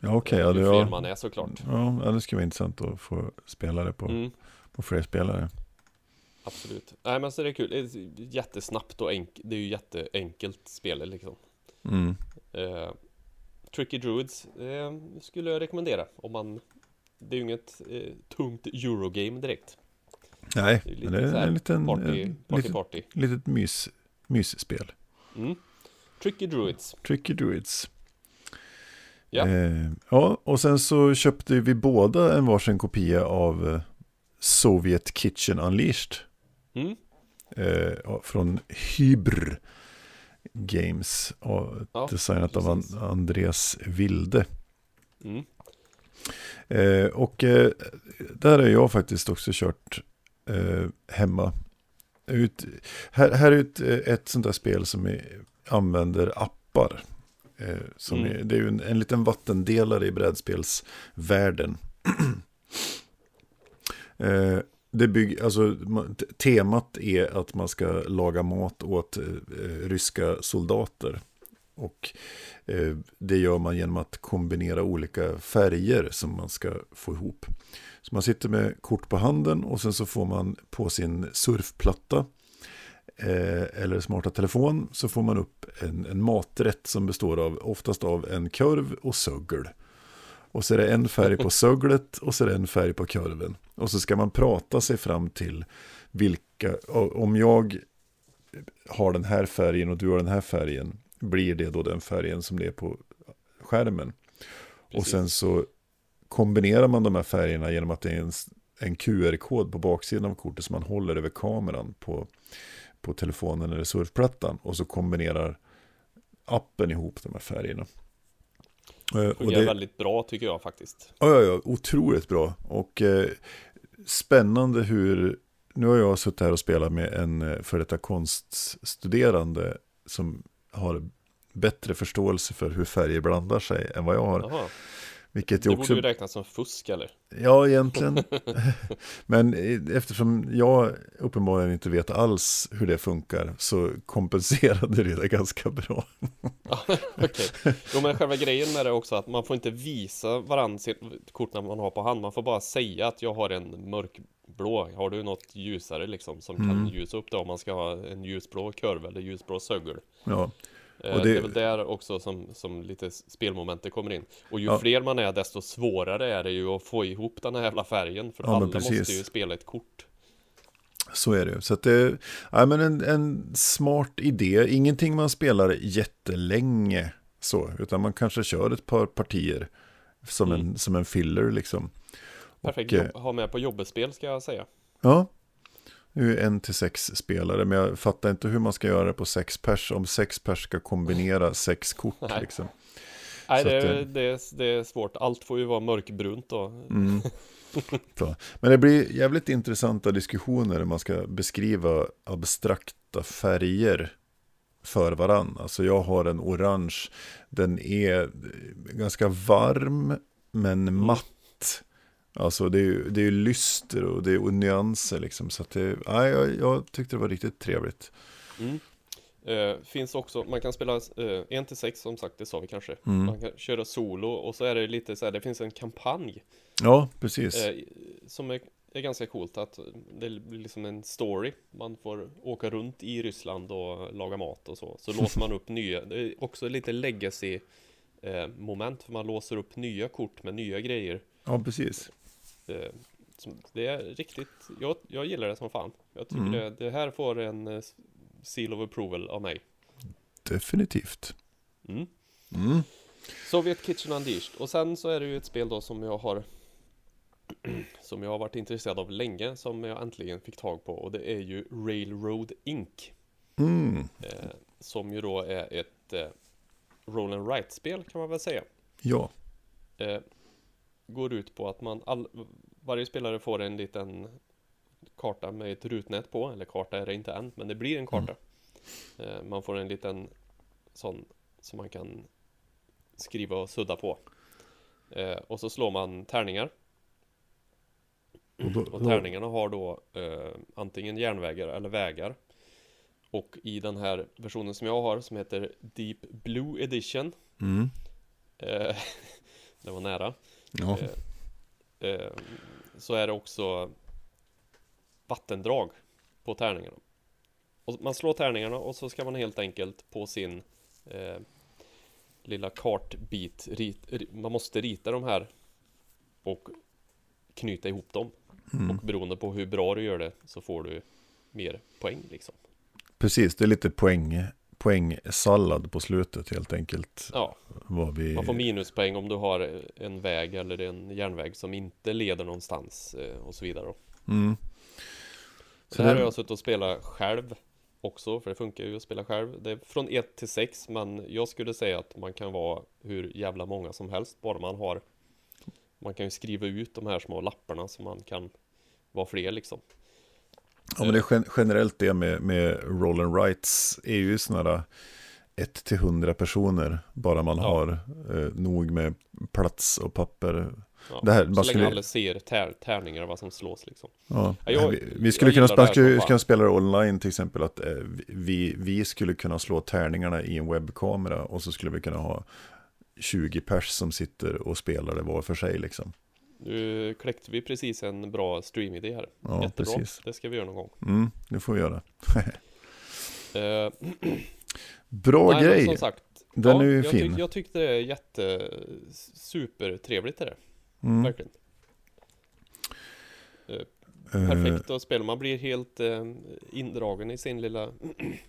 Ja okej, ja, fler ja, man är såklart. ja, ja, det skulle vara intressant att få spela det på, Mm, på fler spelare. absolut. Nej men så det är kul. Det är jättesnabbt och enkelt. Det är ju jätteenkelt spel liksom. Mm. Eh, Tricky Druids eh, skulle jag rekommendera om man Det är ju inget eh, tungt Eurogame direkt. Nej, Det är lite det är en liten, Party, en, party, litet, party. litet mys, mysspel. Mm. Tricky Druids. Tricky Druids. Ja. Eh, ja, och sen så köpte vi båda en varsin kopia av eh, Soviet Kitchen Unleashed. Mm. Eh, från Hybr Games. Och Ja, designat av precis. An- Andreas Wilde. Mm. Eh, och eh, där har jag faktiskt också kört eh, hemma. Ut, här, här är ett, eh, ett sånt där spel som är, använder appar. Eh, som Mm. är, det är ju en, en liten vattendelare i brädspelsvärlden. [clears throat] det bygg, alltså, temat är att man ska laga mat åt eh, ryska soldater. Och eh, det gör man genom att kombinera olika färger som man ska få ihop. Så man sitter med kort på handen och sen så får man på sin surfplatta eh, eller smarta telefon så får man upp en, en maträtt som består av oftast av en korv och söggel. Och så är det en färg på [laughs] söglet och så är det en färg på korven. Och så ska man prata sig fram till vilka, om jag har den här färgen och du har den här färgen, blir det då den färgen som det är på skärmen. Och Precis. sen så kombinerar man de här färgerna genom att det är en, en QR-kod på baksidan av kortet som man håller över kameran på, på telefonen eller surfplattan. Och så kombinerar appen ihop de här färgerna. Eh, Fungerar det, väldigt bra tycker jag faktiskt. Ja, ja, ja, otroligt bra. Och eh, spännande hur, nu har jag suttit här och spelat med en eh, för detta konststuderande som har bättre förståelse för hur färger blandar sig än vad jag har. Jaha, Vilket det jag borde också, ju räknas som fusk eller? ja egentligen. [laughs] Men eftersom jag uppenbarligen inte vet alls hur det funkar så kompenserade det det ganska bra. [laughs] Okej. Jo men själva grejen med det är också att man får inte visa varandra sitt kort när man har på hand. Man får bara säga att jag har en mörkblå. Har du något ljusare liksom som Mm. kan ljusa upp det om man ska ha en ljusblå kurv eller ljusblå sögel. Ja, Och det... det- är väl där också som, som lite spelmomentet kommer in. Och ju Ja. fler man är desto svårare är det ju att få ihop den här jävla färgen. För Ja, alla måste ju spela ett kort. Så är det ju. Så att det ja, men en, en smart idé. Ingenting man spelar jättelänge så. Utan man kanske kör ett par partier som, Mm. en, som en filler liksom. Perfekt Och, ha med på jobbespel ska jag säga. Ja, nu är en till sex spelare. Men jag fattar inte hur man ska göra det på sex pers. Om sex pers ska kombinera sex kort Nej. liksom. Nej, det, är- det, är, det är svårt. Allt får ju vara mörkbrunt då. Mm. [laughs] Men det blir jävligt intressanta diskussioner när man ska beskriva abstrakta färger för varann. Alltså jag har en orange, den är ganska varm men matt. Alltså det är ju det är lyster och det är nyanser liksom. Så att det, nej, jag, jag tyckte det var riktigt trevligt. Mm. Eh, finns också, man kan spela eh, 1 till 6 som sagt, det sa vi kanske. Mm. Man kan köra solo och så är det lite så här, det finns en kampanj Ja, precis. eh, som är, är ganska coolt att det blir liksom en story. Man får åka runt i Ryssland och laga mat och så. Så låser man upp [laughs] nya, det är också lite legacy eh, moment för man låser upp nya kort med nya grejer. Ja, precis. Eh, som, det är riktigt, jag, jag gillar det som fan. Jag tycker Mm. det, det här får en eh, seal of approval av mig. Definitivt. Mm. Mm. Soviet Kitchen Unleashed. Och sen så är det ju ett spel då som jag har [clears throat] som jag har varit intresserad av länge som jag äntligen fick tag på och det är ju Railroad Inc. Mm. Eh, som ju då är ett eh, roll and write spel kan man väl säga. Ja. Eh, går ut på att man all, varje spelare får en liten karta med ett rutnät på, eller karta är det inte än, men det blir en karta. Eh, man får en liten sån som man kan skriva och sudda på. Eh, och så slår man tärningar. Och då, Och tärningarna har då eh, antingen järnvägar eller vägar. Och i den här versionen som jag har som heter Deep Blue Edition. mm. [laughs] Det var nära. Ja. Eh, eh, så är det också vattendrag på tärningarna. Och man slår tärningarna och så ska man helt enkelt på sin eh, lilla kartbit, rit, ri- man måste rita de här och knyta ihop dem. Mm. Och beroende på hur bra du gör det så får du mer poäng liksom. Precis, det är lite poäng, poängsallad på slutet helt enkelt. Ja, vi... man får minuspoäng om du har en väg eller en järnväg som inte leder någonstans eh, och så vidare. mm. Det här har jag suttit och spelat själv också, för det funkar ju att spela själv. Det är från 1 till 6, men jag skulle säga att man kan vara hur jävla många som helst, bara man har Man kan ju skriva ut de här små lapparna så man kan vara fler liksom. Ja, men det är gen- generellt det med, med roll and rights är ju sådana 1 till 100 personer, bara man Ja. har eh, nog med plats och papper. Ja, Det här- så man länge skulle- alla ser tär, tärningar vad som slås liksom. Ja. Ja, jag- vi, vi skulle kunna, här skulle kunna spela det online till exempel, att eh, vi, vi skulle kunna slå tärningarna i en webbkamera och så skulle vi kunna ha 20 pers som sitter och spelar det var för sig liksom. Nu kläckte vi precis en bra streamidé här. Ja, Jättebra. precis. Det ska vi göra någon gång. Mm, det får vi göra. [laughs] Eh, Bra nej, grej. Som sagt, Den ja, är ju jag, fin. Tyck, jag tyckte det är jätte supertrevligt det. Mm. Verkligen. Eh, Perfekt att spela. Man blir helt eh, indragen i sin lilla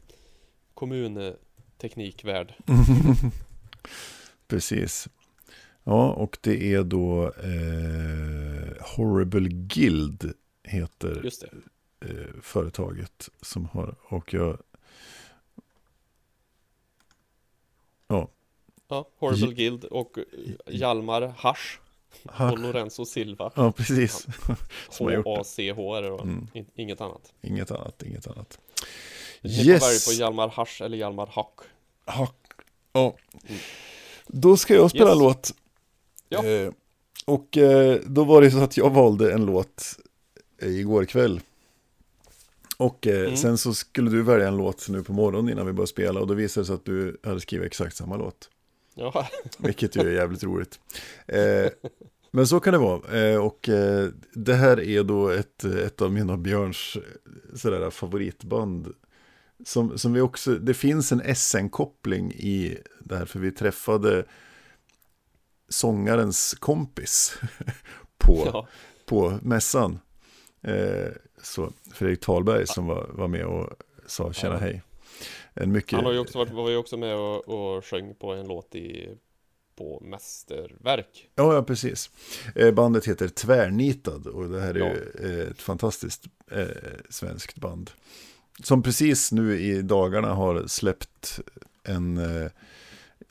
[clears throat] kommunteknikvärld. [laughs] Precis. Ja, och det är då eh, Horrible Guild heter eh, företaget som har, och jag, Ja, Horrible Guild och eh, Hjalmar Hasch ha, och Lorenzo Silva. ja precis, [laughs] som har gjort det. H-A-C-H är det då. Mm. In- Inget annat. inget annat, inget annat. Ni får välja Yes! på Hjalmar Hasch eller Hjalmar Hack. Ha, ja. Då ska jag spela Yes. låt. Ja. Eh, och eh, då var det så att jag valde en låt eh, igår kväll. Och eh, Mm. sen så skulle du välja en låt nu på morgonen innan vi började spela. Och då visade det sig att du hade skrivit exakt samma låt. Ja, [laughs] Vilket ju är jävligt roligt. Eh, men så kan det vara. Eh, och det här är då ett, ett av mina Björns sådär, favoritband. Som, som vi också, det finns en SN-koppling i det här, för vi träffade sångarens kompis [laughs] på, ja. på mässan. Eh, så Fredrik Talberg som var, var med och sa tjena Ja. hej. En mycket, Han har ju också varit, var ju också med och, och sjöng på en låt i på Mästerverk. Ja, ja precis. Eh, bandet heter Tvärnitad och det här är Ja. ju eh, ett fantastiskt eh, svenskt band. Som precis nu i dagarna har släppt en, eh,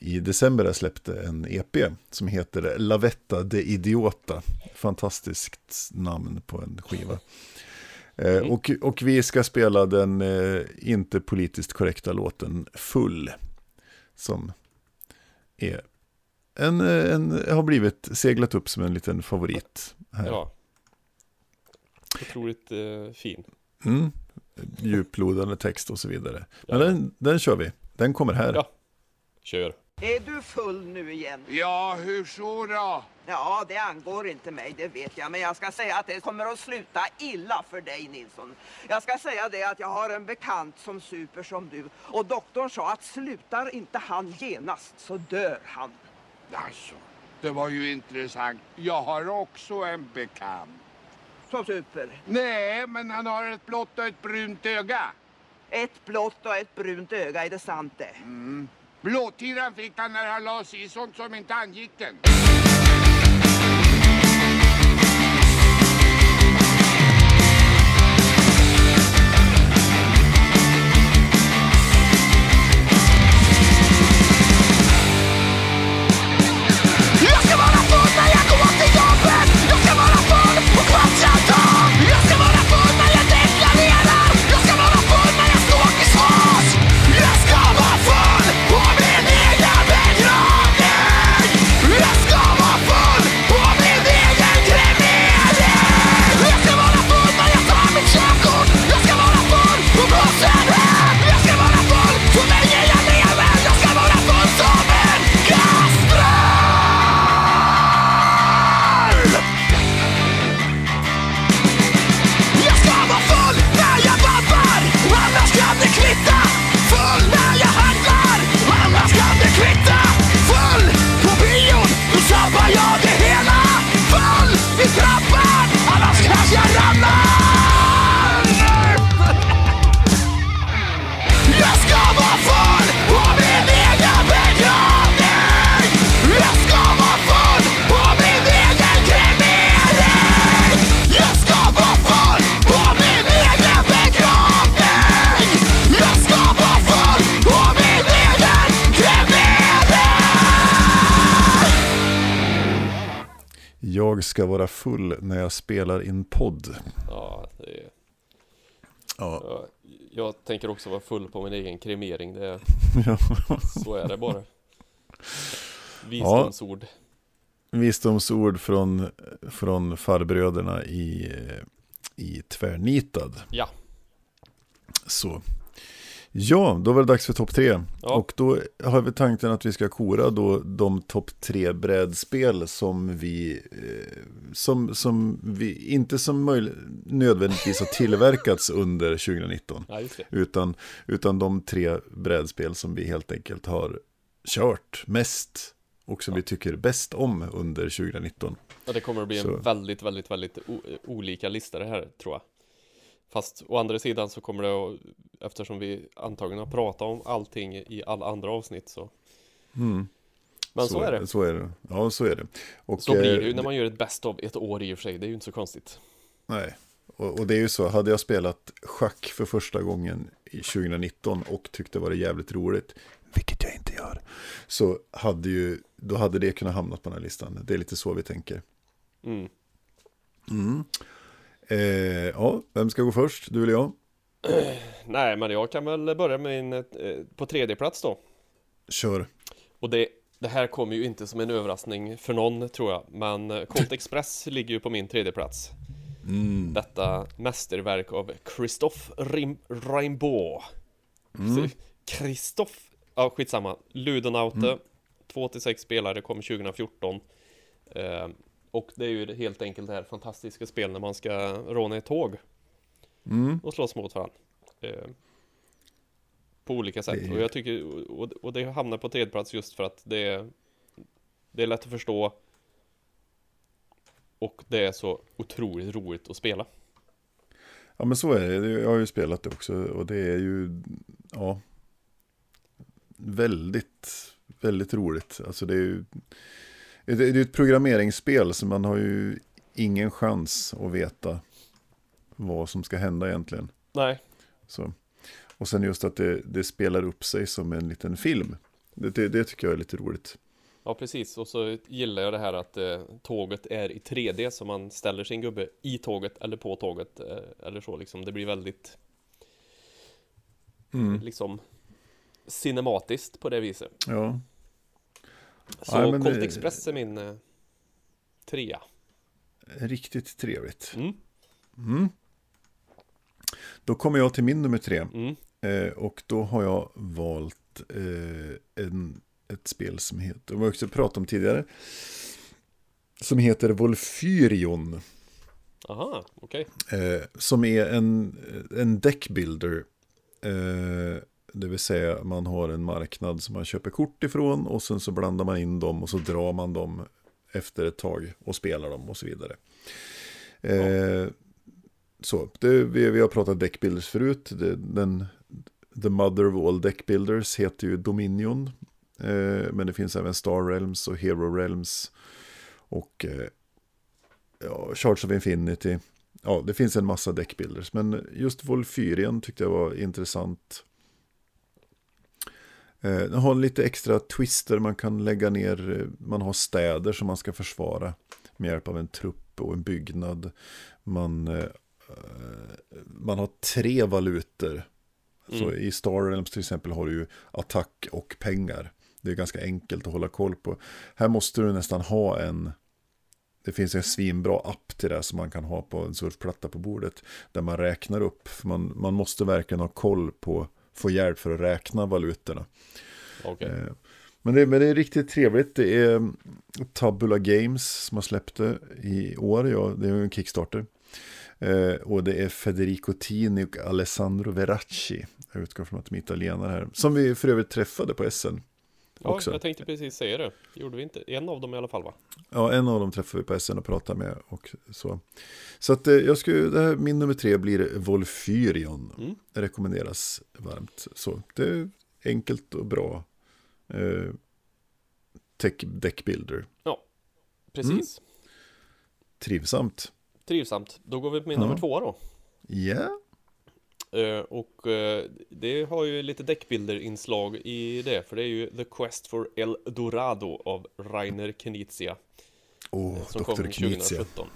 i december har släppt en EP som heter Lavetta de Idiota. Fantastiskt namn på en skiva. Eh, Mm. och, och vi ska spela den eh, inte politiskt korrekta låten Full. Som är en, eh, en, har blivit seglat upp som en liten favorit här. Ja. Otroligt eh, fin. Mm. Djuplodande text och så vidare. Men Ja. den, den kör vi. Den kommer här. Ja. Kör. Är du full nu igen? Ja, hur så då? Ja, det angår inte mig, det vet jag. Men jag ska säga att det kommer att sluta illa för dig, Nilsson. Jag ska säga det att jag har en bekant som super som du. Och doktorn sa att slutar inte han genast så dör han. Alltså, det var ju intressant. Jag har också en bekant. Som super. Nej, men han har ett blått och ett brunt öga. Ett blått och ett brunt öga, är det sant det? Blåtiran fick han när han la sig i sånt som inte angick den. Ska vara full när jag spelar in podd. Ja, det är, Ja, ja, jag tänker också vara full på min egen kremering. Det är, [laughs] ja. så är det bara. Visdomsord. Visdomsord från, från farbröderna i, i Tvärnitad. Ja. Så. Ja, då var det dags för topp tre. Ja. Och då har vi tanken att vi ska kora då de topp tre brädspel som vi, eh, som, som vi inte som möjligt nödvändigtvis har tillverkats under 2019. Ja. Utan, utan de tre brädspel som vi helt enkelt har kört mest och som vi tycker bäst om under 2019. Ja, det kommer att bli Så. en väldigt, väldigt, väldigt olika lista det här tror jag. Fast å andra sidan så kommer det att, eftersom vi antagligen har pratat om allting i alla andra avsnitt så. Mm. Men så, är det. Så är det. Ja, så är det. Och, Så blir det ju eh, när man gör ett best of ett år i och för sig. Det är ju inte så konstigt. Nej, och, och det är ju så, hade jag spelat schack för första gången i 2019 och tyckte det var jävligt roligt, vilket jag inte gör, så hade ju, då hade det kunnat hamna på den här listan. Det är lite så vi tänker. Mm. Eh, ja, vem ska gå först? Du eller jag? [clears throat] Nej, men jag kan väl börja med min eh, på tredje plats då. Kör. Och det, det här kommer ju inte som en överraskning för någon tror jag. Men eh, [laughs] Colt Express ligger ju på min tredje plats. Mm. Detta mästerverk av Christophe Rim- Rimbaud. Mm. Christophe, ja skitsamma. Ludonaute, Mm. 2-6 spelare, kom 2014. Eh, och det är ju helt enkelt det här fantastiska spel när man ska råna ett tåg. Mm. och slåss mot varandra. Eh, på olika sätt. Det Och jag tycker, och, och det hamnar på tredje plats just för att det är, det är lätt att förstå. Och det är så otroligt roligt att spela. Ja, men så är det. Jag har ju spelat det också och det är ju, ja, väldigt, väldigt roligt. Alltså det är ju, det är ju ett programmeringsspel så man har ju ingen chans att veta vad som ska hända egentligen. Nej, Så. Och sen just att det, det spelar upp sig som en liten film. Det, det, det tycker jag är lite roligt. ja precis. Och så gillar jag det här att eh, tåget är i 3D så man ställer sin gubbe i tåget eller på tåget eh, eller så liksom. Det blir väldigt Mm. liksom cinematiskt på det viset. Ja. Så Ja, Colt det- Express är min eh, trea. Riktigt trevligt. Mm. Mm. Då kommer jag till min nummer tre. Mm. Eh, och då har jag valt eh, en, ett spel som heter, vi har också pratat om tidigare, som heter Volfyrion. Aha, okej. Eh, som är en, en deckbuilder. Det vill säga man har en marknad som man köper kort ifrån och sen så blandar man in dem och så drar man dem efter ett tag och spelar dem och så vidare. Eh, Så, det, vi, vi har pratat deckbuilders förut. Det, den, the mother of all deckbuilders heter ju Dominion. Eh, men det finns även Star Realms och Hero Realms. Och eh, ja, Charge of Infinity. Ja, det finns en massa deckbuilders. Men just Volfyrien tyckte jag var intressant. Eh, Den har lite extra twister man kan lägga ner. eh, Man har städer som man ska försvara med hjälp av en trupp och en byggnad. Man, eh, man har tre valutor. Så I Star Realms till exempel har du ju attack och pengar. Det är ganska enkelt att hålla koll på. Här måste du nästan ha en det finns en svinbra app till det som man kan ha på en surfplatta på bordet. Där man räknar upp. För man, man måste verkligen ha koll på, få hjälp för att räkna valutorna. Okej. Eh, Men det, men det är riktigt trevligt. Det är Tabula Games som har släppt det i år. Ja, det är en Kickstarter. Eh, och det är Federico Tini och Alessandro Veracci. Jag utgår från att de är italienare här. Som vi för övrigt träffade på SN. Ja, också. jag tänkte precis säga det. Gjorde vi inte? En av dem i alla fall va? Ja, en av dem träffade vi på SN och pratade med. Och så så att, eh, jag skulle, det här, min nummer tre blir Volfyrion. Mm. Rekommenderas varmt. Så det är enkelt och bra. Eh, tech builder. Precis. Mm. Trivsamt. Trivsamt. Då går vi på min Ja. nummer två då. Ja. Eh, och eh, det har ju lite deckbilder-inslag i det, för det är ju The Quest for El Dorado av Rainer Knizia. Åh, som kom Dr. Knizia. 2017.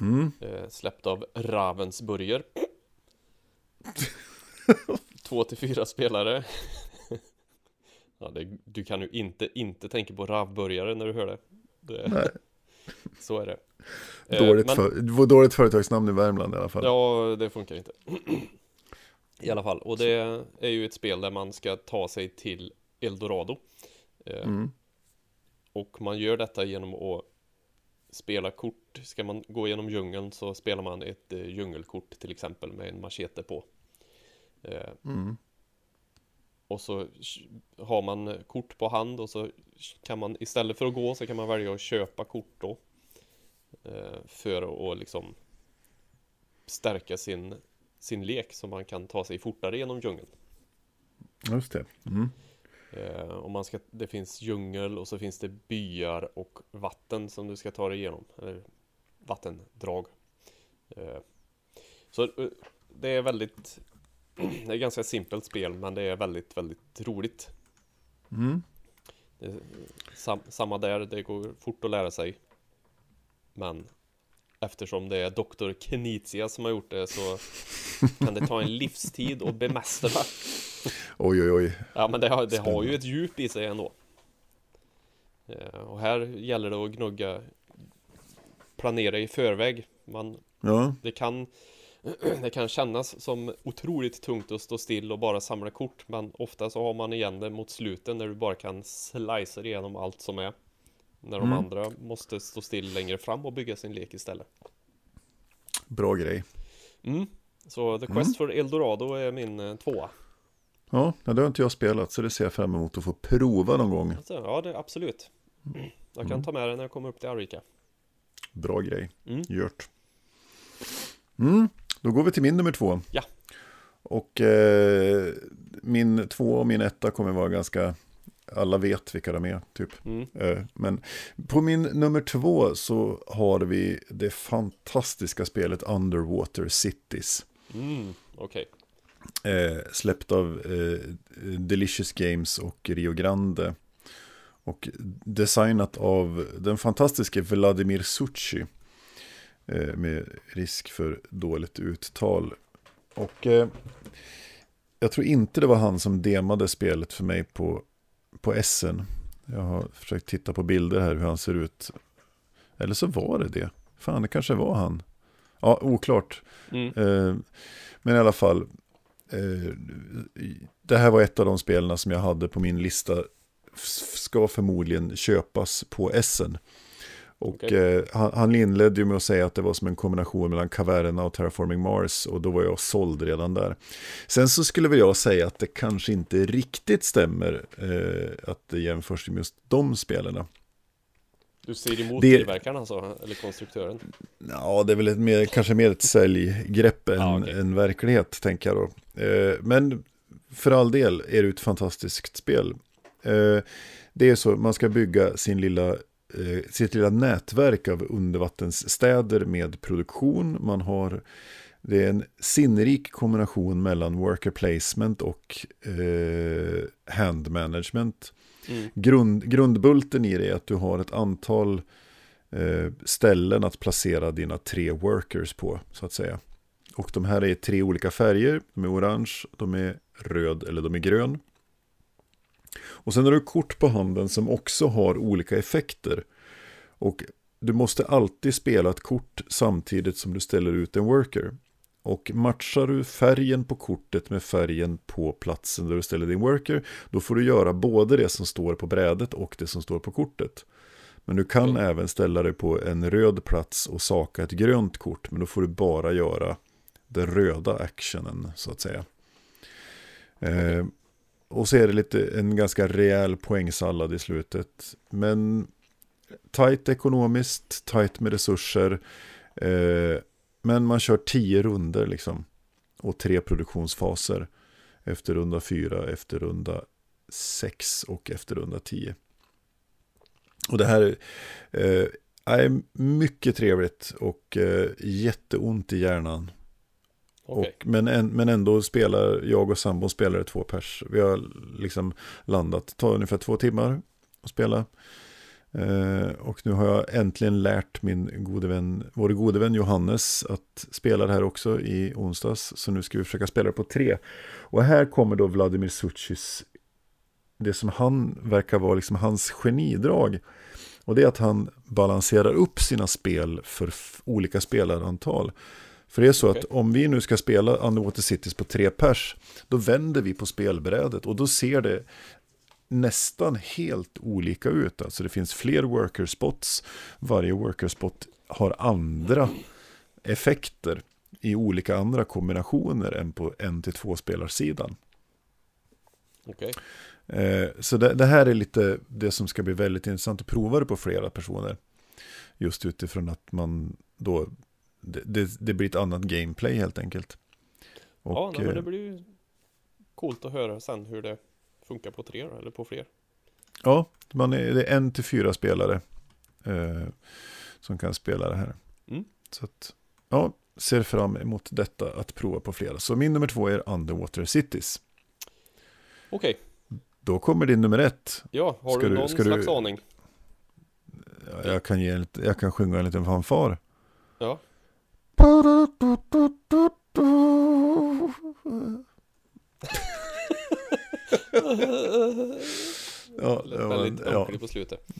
Mm. Eh, släppt av Ravensburger. [laughs] Två till fyra spelare. ja, det, du kan ju inte inte tänka på Ravburgare när du hör det. det Nej. [laughs] Så är det. Eh, Dåligt, men- för, dåligt företagsnamn i Värmland i alla fall. Ja, det funkar inte. [clears throat] I alla fall, och det är ju ett spel där man ska ta sig till Eldorado. Eh, Mm. Och man gör detta genom att spela kort. Ska man gå genom djungeln så spelar man ett eh, djungelkort till exempel med en machete på. Eh, Mm. och så har man kort på hand och så kan man istället för att gå så kan man välja att köpa kort då. För att liksom stärka sin, sin lek så man kan ta sig fortare genom djungeln. Just det. Mm. Eh, och man ska, det finns djungel och så finns det byar och vatten som du ska ta dig igenom. Eller vattendrag. Eh, så eh, det är väldigt [clears throat] Det är ganska simpelt spel men det är väldigt, väldigt roligt. Mm. Sam, samma där, det går fort att lära sig. Men eftersom det är Dr. Knizia som har gjort det så kan det ta en livstid att bemästra. Oj, oj, oj. Ja men det har, det har ju ett djup i sig ändå. Eh, Och här gäller det att gnugga Planera i förväg. Man, Ja, det, kan, [clears throat] det kan kännas som otroligt tungt att stå still och bara samla kort Men ofta så har man igen det mot slutet när du bara kan slicea igenom allt som är När de Mm. andra måste stå still längre fram och bygga sin lek istället bra grej. mm. Så The Quest for Eldorado är min eh, tvåa Ja, det har inte jag spelat så det ser jag fram emot att få prova någon gång. alltså, Ja det absolut Jag kan ta med det när jag kommer upp till Arvika Bra grej. Mm. Gjort. Mm, då går vi till min nummer två. Ja. Och eh, min två och min etta kommer vara ganska, alla vet vilka de är typ. Mm. Eh, men på min nummer två så har vi det fantastiska spelet Underwater Cities. Mm, okej. Eh, släppt av eh, Delicious Games och Rio Grande. Och designat av den fantastiske Vladimir Succi. Med risk för dåligt uttal. Och jag tror inte det var han som demade spelet för mig på, på SN. Jag har försökt titta på bilder här hur han ser ut. Eller så var det det. Fan, det kanske var han. Ja, oklart. Mm. Eh, men i alla fall, eh, det här var ett av de spelen som jag hade på min lista. Ska förmodligen köpas på Essen. Och Okej. eh, han, han inledde ju med att säga att det var som en kombination mellan Caverna och Terraforming Mars. Och då var jag såld redan där. Sen så skulle väl jag säga att det kanske inte riktigt stämmer eh, att det jämförs med just de spelarna. Du ser emot Det- tillverkaren alltså, eller konstruktören? Ja, det är väl ett mer, kanske mer ett säljgrepp än, Ja, okej. än verklighet, tänker jag då. Eh, men för all del är det ett fantastiskt spel. Eh, det är så, man ska bygga sin lilla, eh, sitt lilla nätverk av undervattensstäder med produktion. Man har, det är en sinnrik kombination mellan worker placement och eh, hand management. Mm. Grund, grundbulten i det är att du har ett antal eh, ställen att placera dina tre workers på, så att säga. Och de här är tre olika färger. De är orange, de är röd eller de är grön. Och sen har du kort på handen som också har olika effekter. Och du måste alltid spela ett kort samtidigt som du ställer ut en worker. Och matchar du färgen på kortet med färgen på platsen där du ställer din worker, då får du göra både det som står på brädet och det som står på kortet. Men du kan Okej. även ställa dig på en röd plats och saka ett grönt kort, men då får du bara göra den röda actionen, så att säga. Eh, och så är det lite en ganska rejäl poängsallad i slutet. Men tajt ekonomiskt, tajt med resurser. Eh, men man kör tio runder liksom. Och tre produktionsfaser. Efter runda fyra, efter runda sex och efter runda tio. Och det här eh, är mycket trevligt och eh, jätteont i hjärnan. Okej. Och, men, en, men ändå spelar jag och sambon spelar två pers. Vi har liksom landat, tar ungefär två timmar att spela. Eh, och nu har jag äntligen lärt min gode vän, vår gode vän Johannes att spela det här också i onsdags. Så nu ska vi försöka spela det på tre. Och här kommer då Vladimir Suchis, det som han verkar vara liksom hans genidrag. Och det är att han balanserar upp sina spel för olika spelarantal. För det är så Okej. att om vi nu ska spela Underwater Cities på tre pers, då vänder vi på spelbrädet och då ser det nästan helt olika ut. Alltså det finns fler worker spots. Varje worker spot har andra effekter i olika andra kombinationer än på en till två spelarsidan. Okej. Eh, så det, det här är lite det som ska bli väldigt intressant att prova det på flera personer. Just utifrån att man då, det, det, det blir ett annat gameplay helt enkelt. Och, Ja, nej, men det eh, blir ju coolt att höra sen hur det funkar på tre eller på fler. Ja, man är, det är en till fyra spelare eh, som kan spela det här. Mm. Så att, ja, ser fram emot detta att prova på flera. Så min nummer två är Underwater Cities. Okej, Då kommer din nummer ett. ja, har Ska du du- någon du- slags aning? Ja, Jag kan, ge jag kan sjunga en liten fanfar. Ja, Ja, det var, väldigt ja. på slutet.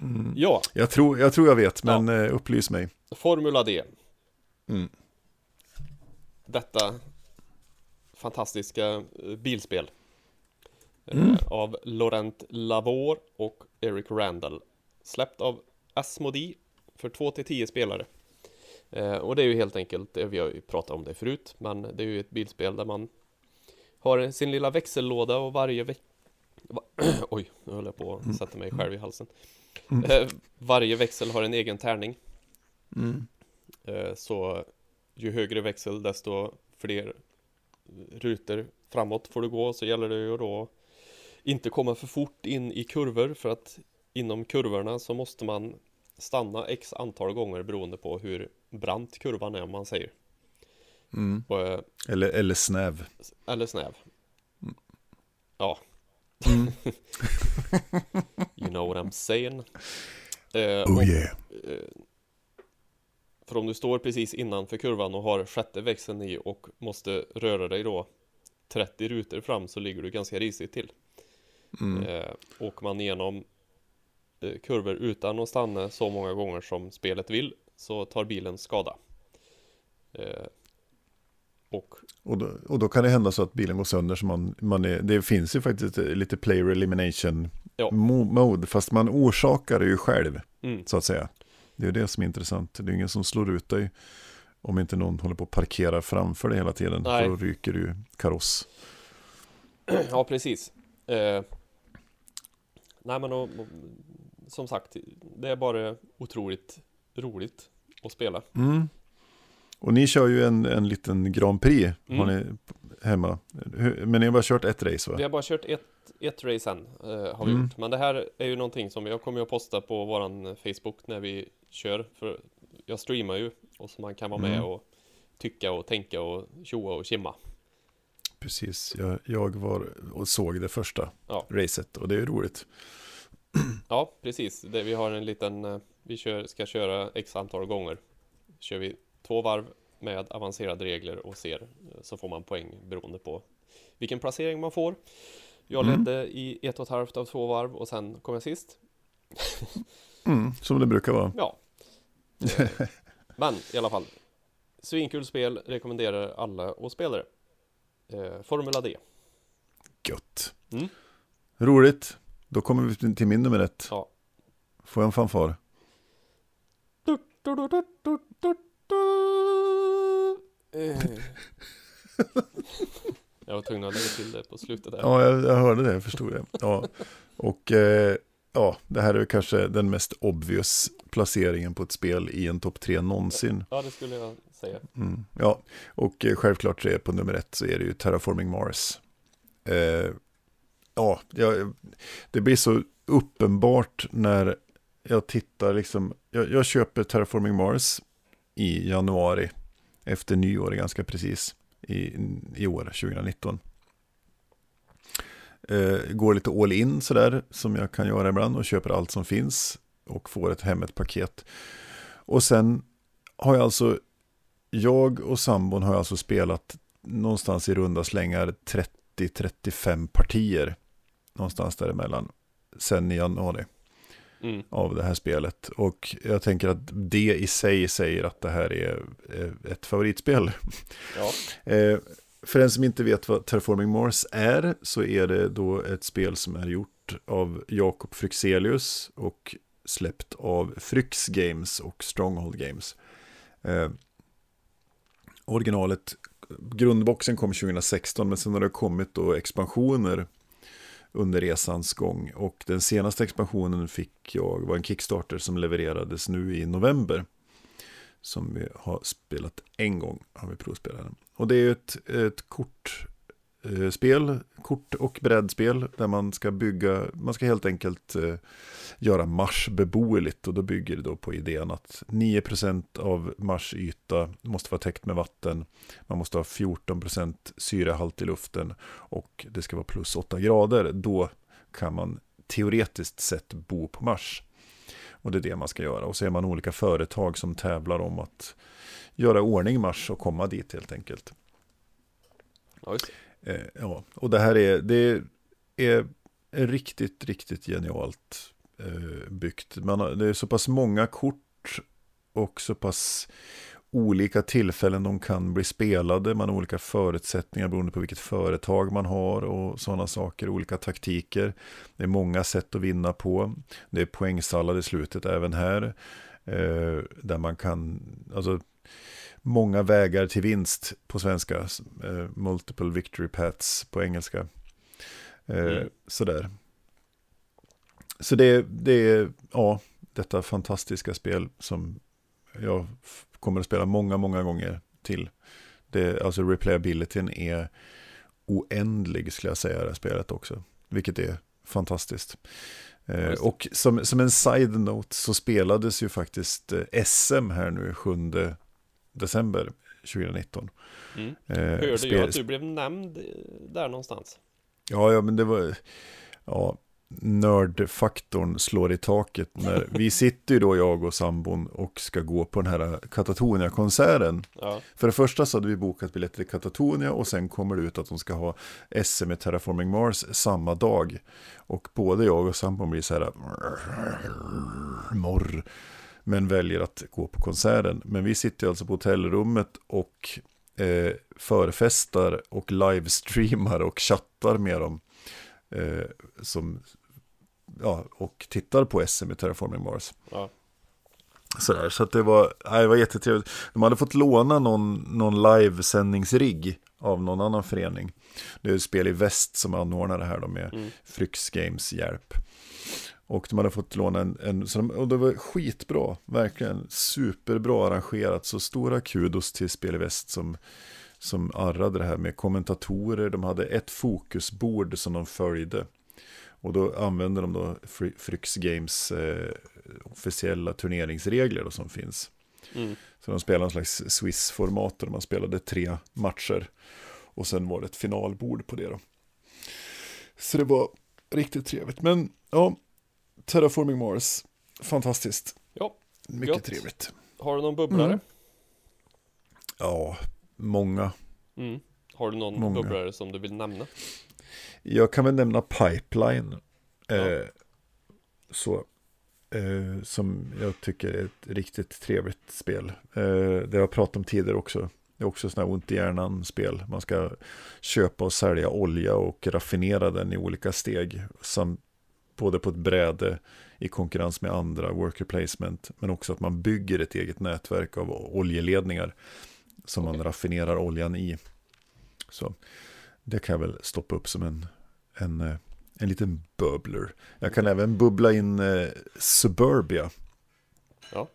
Mm. Ja, Jag, tror, jag tror jag vet, men eh, upplys mig. Formula D. Mm. Detta fantastiska eh, bilspel. Eh, Mm. Av Laurent Lavore och Eric Randall. Släppt av Asmodee för 2-10 spelare. Eh, Och det är ju helt enkelt, det vi har ju pratat om det förut, men det är ju ett bilspel där man har sin lilla växellåda och varje veck... Va- [clears throat] Oj, nu höll jag på att sätta mig själv i halsen. Mm. Eh, Varje växel har en egen tärning. Mm. Eh, Så ju högre växel desto fler rutor framåt får du gå så gäller det ju då inte komma för fort in i kurvor för att inom kurvorna så måste man stanna x antal gånger beroende på hur brant kurvan är om man säger. Mm. Och, eh, Eller, eller snäv. Eller snäv. Ja, Mm. [laughs] you know what I'm saying. Eh, Oh och- yeah. Eh, För om du står precis innanför kurvan och har sjätte växeln i och måste röra dig då 30 rutor fram så ligger du ganska risigt till. Mm. Eh, åker man igenom kurvor utan att stanna så många gånger som spelet vill så tar bilen skada. Eh, och Och, då, och då kan det hända så att bilen går sönder. Så man, man är, det finns ju faktiskt lite player elimination Ja. mo- mode. Fast man orsakar det ju själv, mm, så att säga. Det är det som är intressant. Det är ingen som slår ut dig. Om inte någon håller på att parkera framför dig hela tiden. Nej. För då ryker du kaross. ja precis. Eh, nej men och, och, som sagt, det är bara otroligt roligt att spela. Mm. Och ni kör ju en, en liten Grand Prix har Mm. ni hemma. Men ni har bara kört ett race va? Vi har bara kört ett, ett race än, eh, har vi Mm. gjort. Men det här är ju någonting som jag kommer att posta på våran Facebook när vi kör. För jag streamar ju och så man kan vara med Mm. och tycka och tänka och tjoa och kimma. Precis, jag, jag var och såg det första Ja. racet och det är roligt. Ja, precis. Det, vi har en liten, eh, vi kör, ska köra x antal gånger. Kör vi två varv med avancerade regler och ser eh, så får man poäng beroende på vilken placering man får. Jag Mm. ledde i ett och ett halvt av två varv och sen kom jag sist. [laughs] Mm, som det brukar vara. Ja. Eh, Men i alla fall. Svinkul spel, rekommenderar alla att spela det. Eh, Formula D. Gött. Mm. Roligt. Då kommer vi till min nummer ett. Ja. Får jag en fanfar? [laughs] Jag var tvungen att lägga till det på slutet där. Ja, jag, jag hörde det, jag förstod det. Ja. Och eh, ja, det här är kanske den mest obvious placeringen på ett spel i en topp tre någonsin. Ja, det skulle jag säga. Mm, ja, och eh, självklart så är på nummer ett så är det ju Terraforming Mars. Eh, ja, jag, det blir så uppenbart när jag tittar liksom, jag, jag köper Terraforming Mars i januari efter nyår ganska precis i, i år, 2019. Eh, går lite all in sådär som jag kan göra ibland och köper allt som finns. och får ett hem ett paket. Och sen har jag alltså, jag och sambon har alltså spelat någonstans i runda slängar 30-35 partier. Någonstans däremellan. Sen i januari Mm. av det här spelet. Och jag tänker att det i sig säger att det här är ett favoritspel. Ja. [laughs] Eh, för den som inte vet vad Terraforming Mars är så är det då ett spel som är gjort av Jakob Fryxelius och släppt av Fryx Games och Stronghold Games. Eh, originalet, grundboxen kom 2016 men sen har det kommit då expansioner under resans gång och den senaste expansionen fick jag, var en Kickstarter som levererades nu i november som vi har spelat en gång, har vi provspelat den. Och det är ju ett, ett Eh, spel, kort och brädspel där man ska bygga, man ska helt enkelt eh, göra Mars beboeligt och då bygger det då på idén att 9% av Mars yta måste vara täckt med vatten, man måste ha 14% syrehalt i luften och det ska vara plus 8 grader, då kan man teoretiskt sett bo på Mars. Och det är det man ska göra. Och så är man olika företag som tävlar om att göra ordning Mars och komma dit helt enkelt. Ja, just det. Eh, ja, och det här är, det är riktigt, riktigt genialt eh, byggt. Man har, det är så pass många kort och så pass olika tillfällen de kan bli spelade. Man har olika förutsättningar beroende på vilket företag man har och sådana saker. Olika taktiker. Det är många sätt att vinna på. Det är poängsallad i slutet även här. Eh, där man kan, alltså många vägar till vinst på svenska. Eh, multiple victory paths på engelska. Eh, Mm. Sådär. Så det, det är, ja, detta fantastiska spel som jag kommer att spela många, många gånger till. Det, alltså replayabilityn är oändlig skulle jag säga det här spelet också. Vilket är fantastiskt. Eh, och som, som en side-note så spelades ju faktiskt eh, SM här nu 7 december 2019. Mm. Eh, Hörde spel- jag att du blev nämnd där någonstans? Ja, ja, men det var... Ja, nördfaktorn slår i taket. När, [laughs] vi sitter ju då, jag och sambon, och ska gå på den här Katatonia-konserten. Ja. För det första så hade vi bokat biljetter till Katatonia och sen kommer det ut att de ska ha SM i Terraforming Mars samma dag. Och både jag och sambon blir så här morr, men väljer att gå på konserten. Men vi sitter alltså på hotellrummet och eh, förfestar och livestreamar och chattar med dem. Eh, som, ja, och tittar på SM i Terraforming Mars. Ja. Sådär, så att det var, nej, det var jättetrevligt. De hade fått låna någon, någon livesändningsrigg av någon annan förening. Det är ett spel i väst som anordnar det här då med Mm. Fryx Games hjälp. Och de hade fått låna en, en så de, och det var skitbra, verkligen superbra arrangerat. Så stora kudos till Spel i väst som, som arrade det här med kommentatorer. De hade ett fokusbord som de följde. Och då använde de då Fryx Games eh, officiella turneringsregler då, som finns. Mm. Så de spelade en slags Swiss-format där man spelade tre matcher. Och sen var det ett finalbord på det då. Så det var riktigt trevligt. Men ja, Terraforming Mars, fantastiskt. ja. Mycket Gött. trevligt. Har du någon bubblare? Mm. Ja, många. Mm. Har du någon Många. bubblare som du vill nämna? Jag kan väl nämna Pipeline. Ja. Eh, så. Eh, som jag tycker är ett riktigt trevligt spel. Eh, det har jag pratat om tidigare också. Det är också sådana här ont i hjärnan-spel. Man ska köpa och sälja olja och raffinera den i olika steg. Samt både på ett bräde i konkurrens med andra, worker placement, men också att man bygger ett eget nätverk av oljeledningar som man raffinerar oljan i. Så det kan jag väl stoppa upp som en, en, eh, en liten bubbler. Jag kan även bubbla in eh, Suburbia. Ja.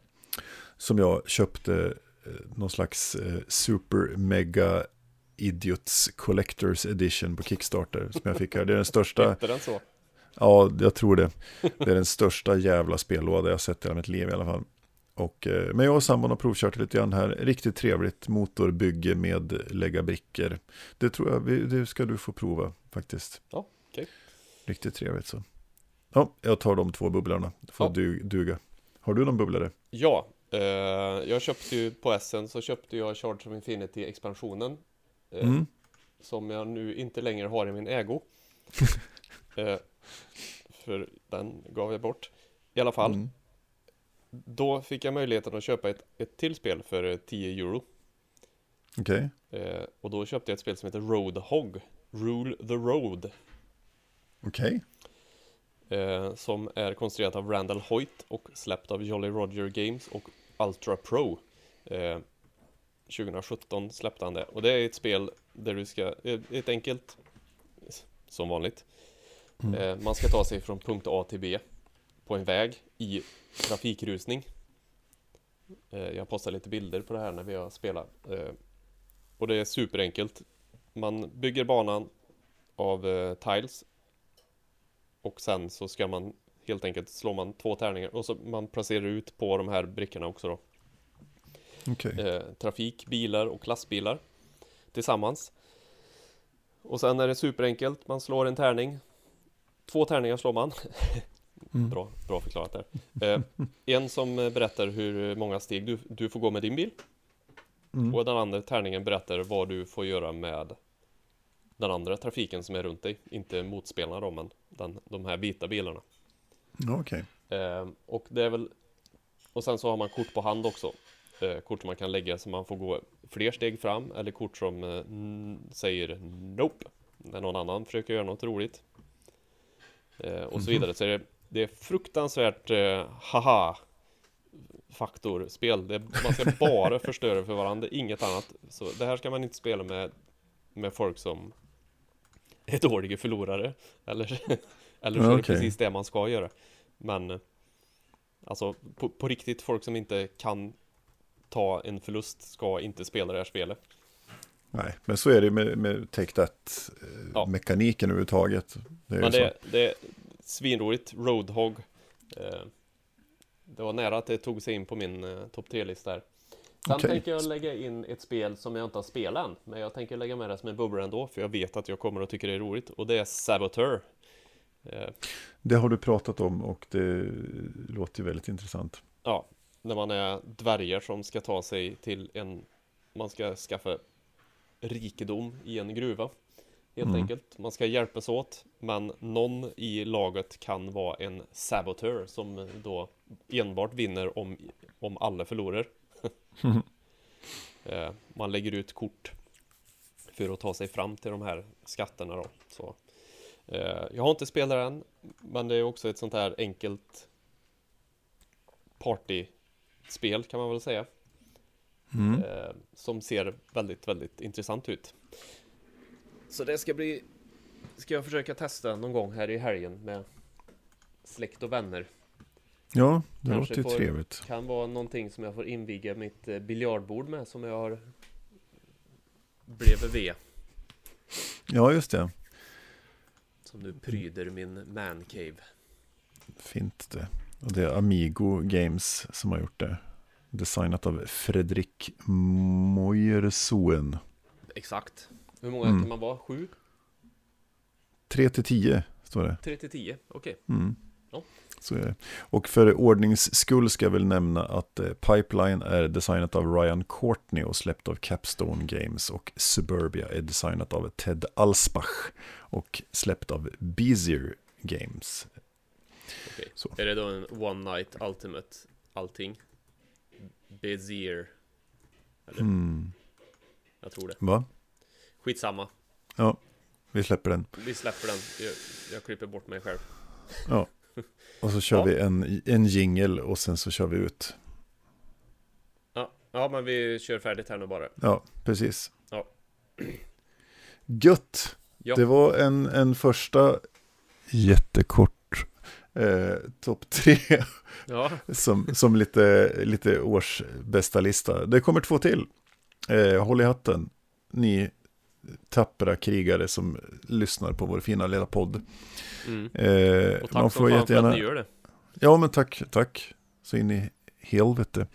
Som jag köpte eh, någon slags eh, super mega idiots collectors edition på Kickstarter som jag fick här. Det är den största, Heter den så? Ja jag tror det. Det är den största jävla spellåda jag sett i hela mitt liv i alla fall. Och, eh, men jag och sambon har provkört lite grann här. Riktigt trevligt motorbygge med lägga brickor. Det tror jag, det ska du få prova faktiskt. Ja, okej. Riktigt trevligt så. Ja, jag tar de två bubblarna. Får Ja. du, duga. Har du någon bubblare? Ja, eh, jag köpte ju på Essen så köpte jag Charge of Infinity expansionen. Eh, Mm. Som jag nu inte längre har i min ägo. [laughs] eh, för den gav jag bort. I alla fall. Mm. Då fick jag möjligheten att köpa ett, ett till spel för eh, 10 euro. Okej. Eh, och då köpte jag ett spel som heter Roadhog. Rule the Road. Okej. Eh, som är konstruerat av Randall Hoyt och släppt av Jolly Roger Games och Ultra Pro. Eh, 2017 släppte han det. Och det är ett spel där du ska, eh, ett enkelt, som vanligt. Eh, man ska ta sig från punkt A till B på en väg i trafikrusning. Eh, jag postar lite bilder på det här när vi har spelat. Eh, och det är superenkelt. Man bygger banan av tiles och sen så ska man helt enkelt slår man två tärningar och så man placerar ut på de här brickorna också då. Eh, trafik, bilar och lastbilar tillsammans. Och sen är det superenkelt. Man slår en tärning. Två tärningar slår man. [laughs] bra, bra förklarat där. Eh, en som eh, berättar hur många steg du, du får gå med din bil. Och den andra tärningen berättar vad du får göra med den andra trafiken som är runt dig. Inte motspelarna då, men den, de här vita bilarna. Okej. Eh, och det är väl Och sen så har man kort på hand också eh, Kort som man kan lägga så man får gå fler steg fram Eller kort som eh, säger Nope När någon annan försöker göra något roligt Och så vidare. Så är det Det är fruktansvärt eh, haha Faktor spel det, Man ska bara förstöra för varandra. Inget annat. Så det här ska man inte spela med Med folk som Är dåliga förlorare. Eller [laughs] Eller så är det precis det man ska göra. Men eh, Alltså på, på riktigt folk som inte kan Ta en förlust ska inte spela det här spelet Nej, men så är det med, med Take Ja. That-mekaniken överhuvudtaget. Det är Men det, det är svinroligt Roadhog eh, Det var nära att det tog sig in på min eh, topp 3-lista här Sen Okej. tänker jag lägga in ett spel som jag inte har spelat än Men jag tänker lägga med det som en bubbla ändå För jag vet att jag kommer att tycka det är roligt Och det är Saboteur eh. Det har du pratat om och det låter väldigt intressant. Ja, när man är dvärgar som ska ta sig till en Man ska skaffa rikedom i en gruva Helt Mm. enkelt Man ska hjälpas åt Men någon i laget kan vara en sabotör Som då enbart vinner om, om alla förlorar [laughs] [laughs] Eh, Man lägger ut kort För att ta sig fram till de här skatterna då Så eh, Jag har inte spelat än Men det är också ett sånt här enkelt partyspel kan man väl säga. Mm. Eh, som ser väldigt, väldigt intressant ut. Så det ska bli Ska jag försöka testa någon gång här i helgen med släkt och vänner. Ja, det Kanske låter ju trevligt. Kan vara någonting som jag får inviga mitt eh, biljardbord med som jag har bredvid Ja, just det. Som nu pryder min mancave. Fint det. Och det är Amigo Games som har gjort det. Designat av Fredrik Mojersoen. Exakt. Hur många Mm. kan man vara? Sju? 3 till 10 står det. Tre till tio? Okej. Mm. Ja. Så är det. Och för ordnings skull ska jag väl nämna att eh, Pipeline är designat av Ryan Courtney och släppt av Capstone Games och Suburbia är designat av Ted Alsbach och släppt av Bezier Games. Så. Är det då en One Night Ultimate allting? Bezier? Eller? Mm. Jag tror det. Va? Skitsamma. Ja, vi släpper den. Vi släpper den. Jag, jag klipper bort mig själv. Ja. Och så kör [laughs] Ja. vi en, en jingle och sen så kör vi ut. Ja, ja, men vi kör färdigt här nu bara. Ja, precis. Ja. Gött! Ja. Det var en, en första jättekort eh, topp tre Ja, som, som lite, lite års bästa lista. Det kommer två till. Eh, håll i hatten, ni tappra krigare som lyssnar på vår fina lilla podd. mm. Eh, och man tack får som fan för jättegärna... att ni gör det. Ja, men tack, tack. Så in i helvete.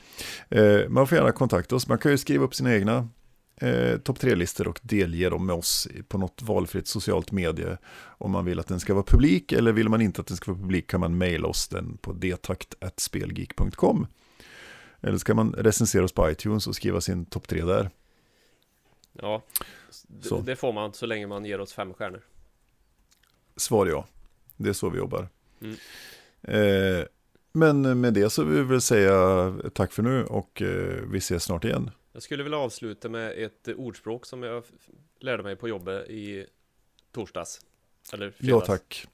Eh, man får gärna kontakta oss. Man kan ju skriva upp sina egna eh, topp tre-listor och delge dem med oss på något valfritt socialt medie. Om man vill att den ska vara publik eller vill man inte att den ska vara publik kan man mejla oss den på detakt.spelgeek.com. Eller ska man recensera oss på iTunes och skriva sin topp tre där. Ja, Så. det, får man så länge man ger oss fem stjärnor. Svar ja. Det är så vi jobbar. Mm. Eh, men med det så vill vi väl säga tack för nu och eh, vi ses snart igen. Jag skulle vilja avsluta med ett ordspråk som jag lärde mig på jobbet i torsdags. Eller Ja tack.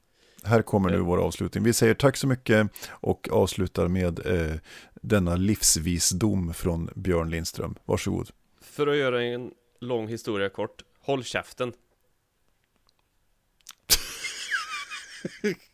Här kommer nu Eh. vår avslutning. Vi säger tack så mycket och avslutar med eh, denna livsvisdom från Björn Lindström. Varsågod. För att göra en lång historia kort, håll käften. [laughs]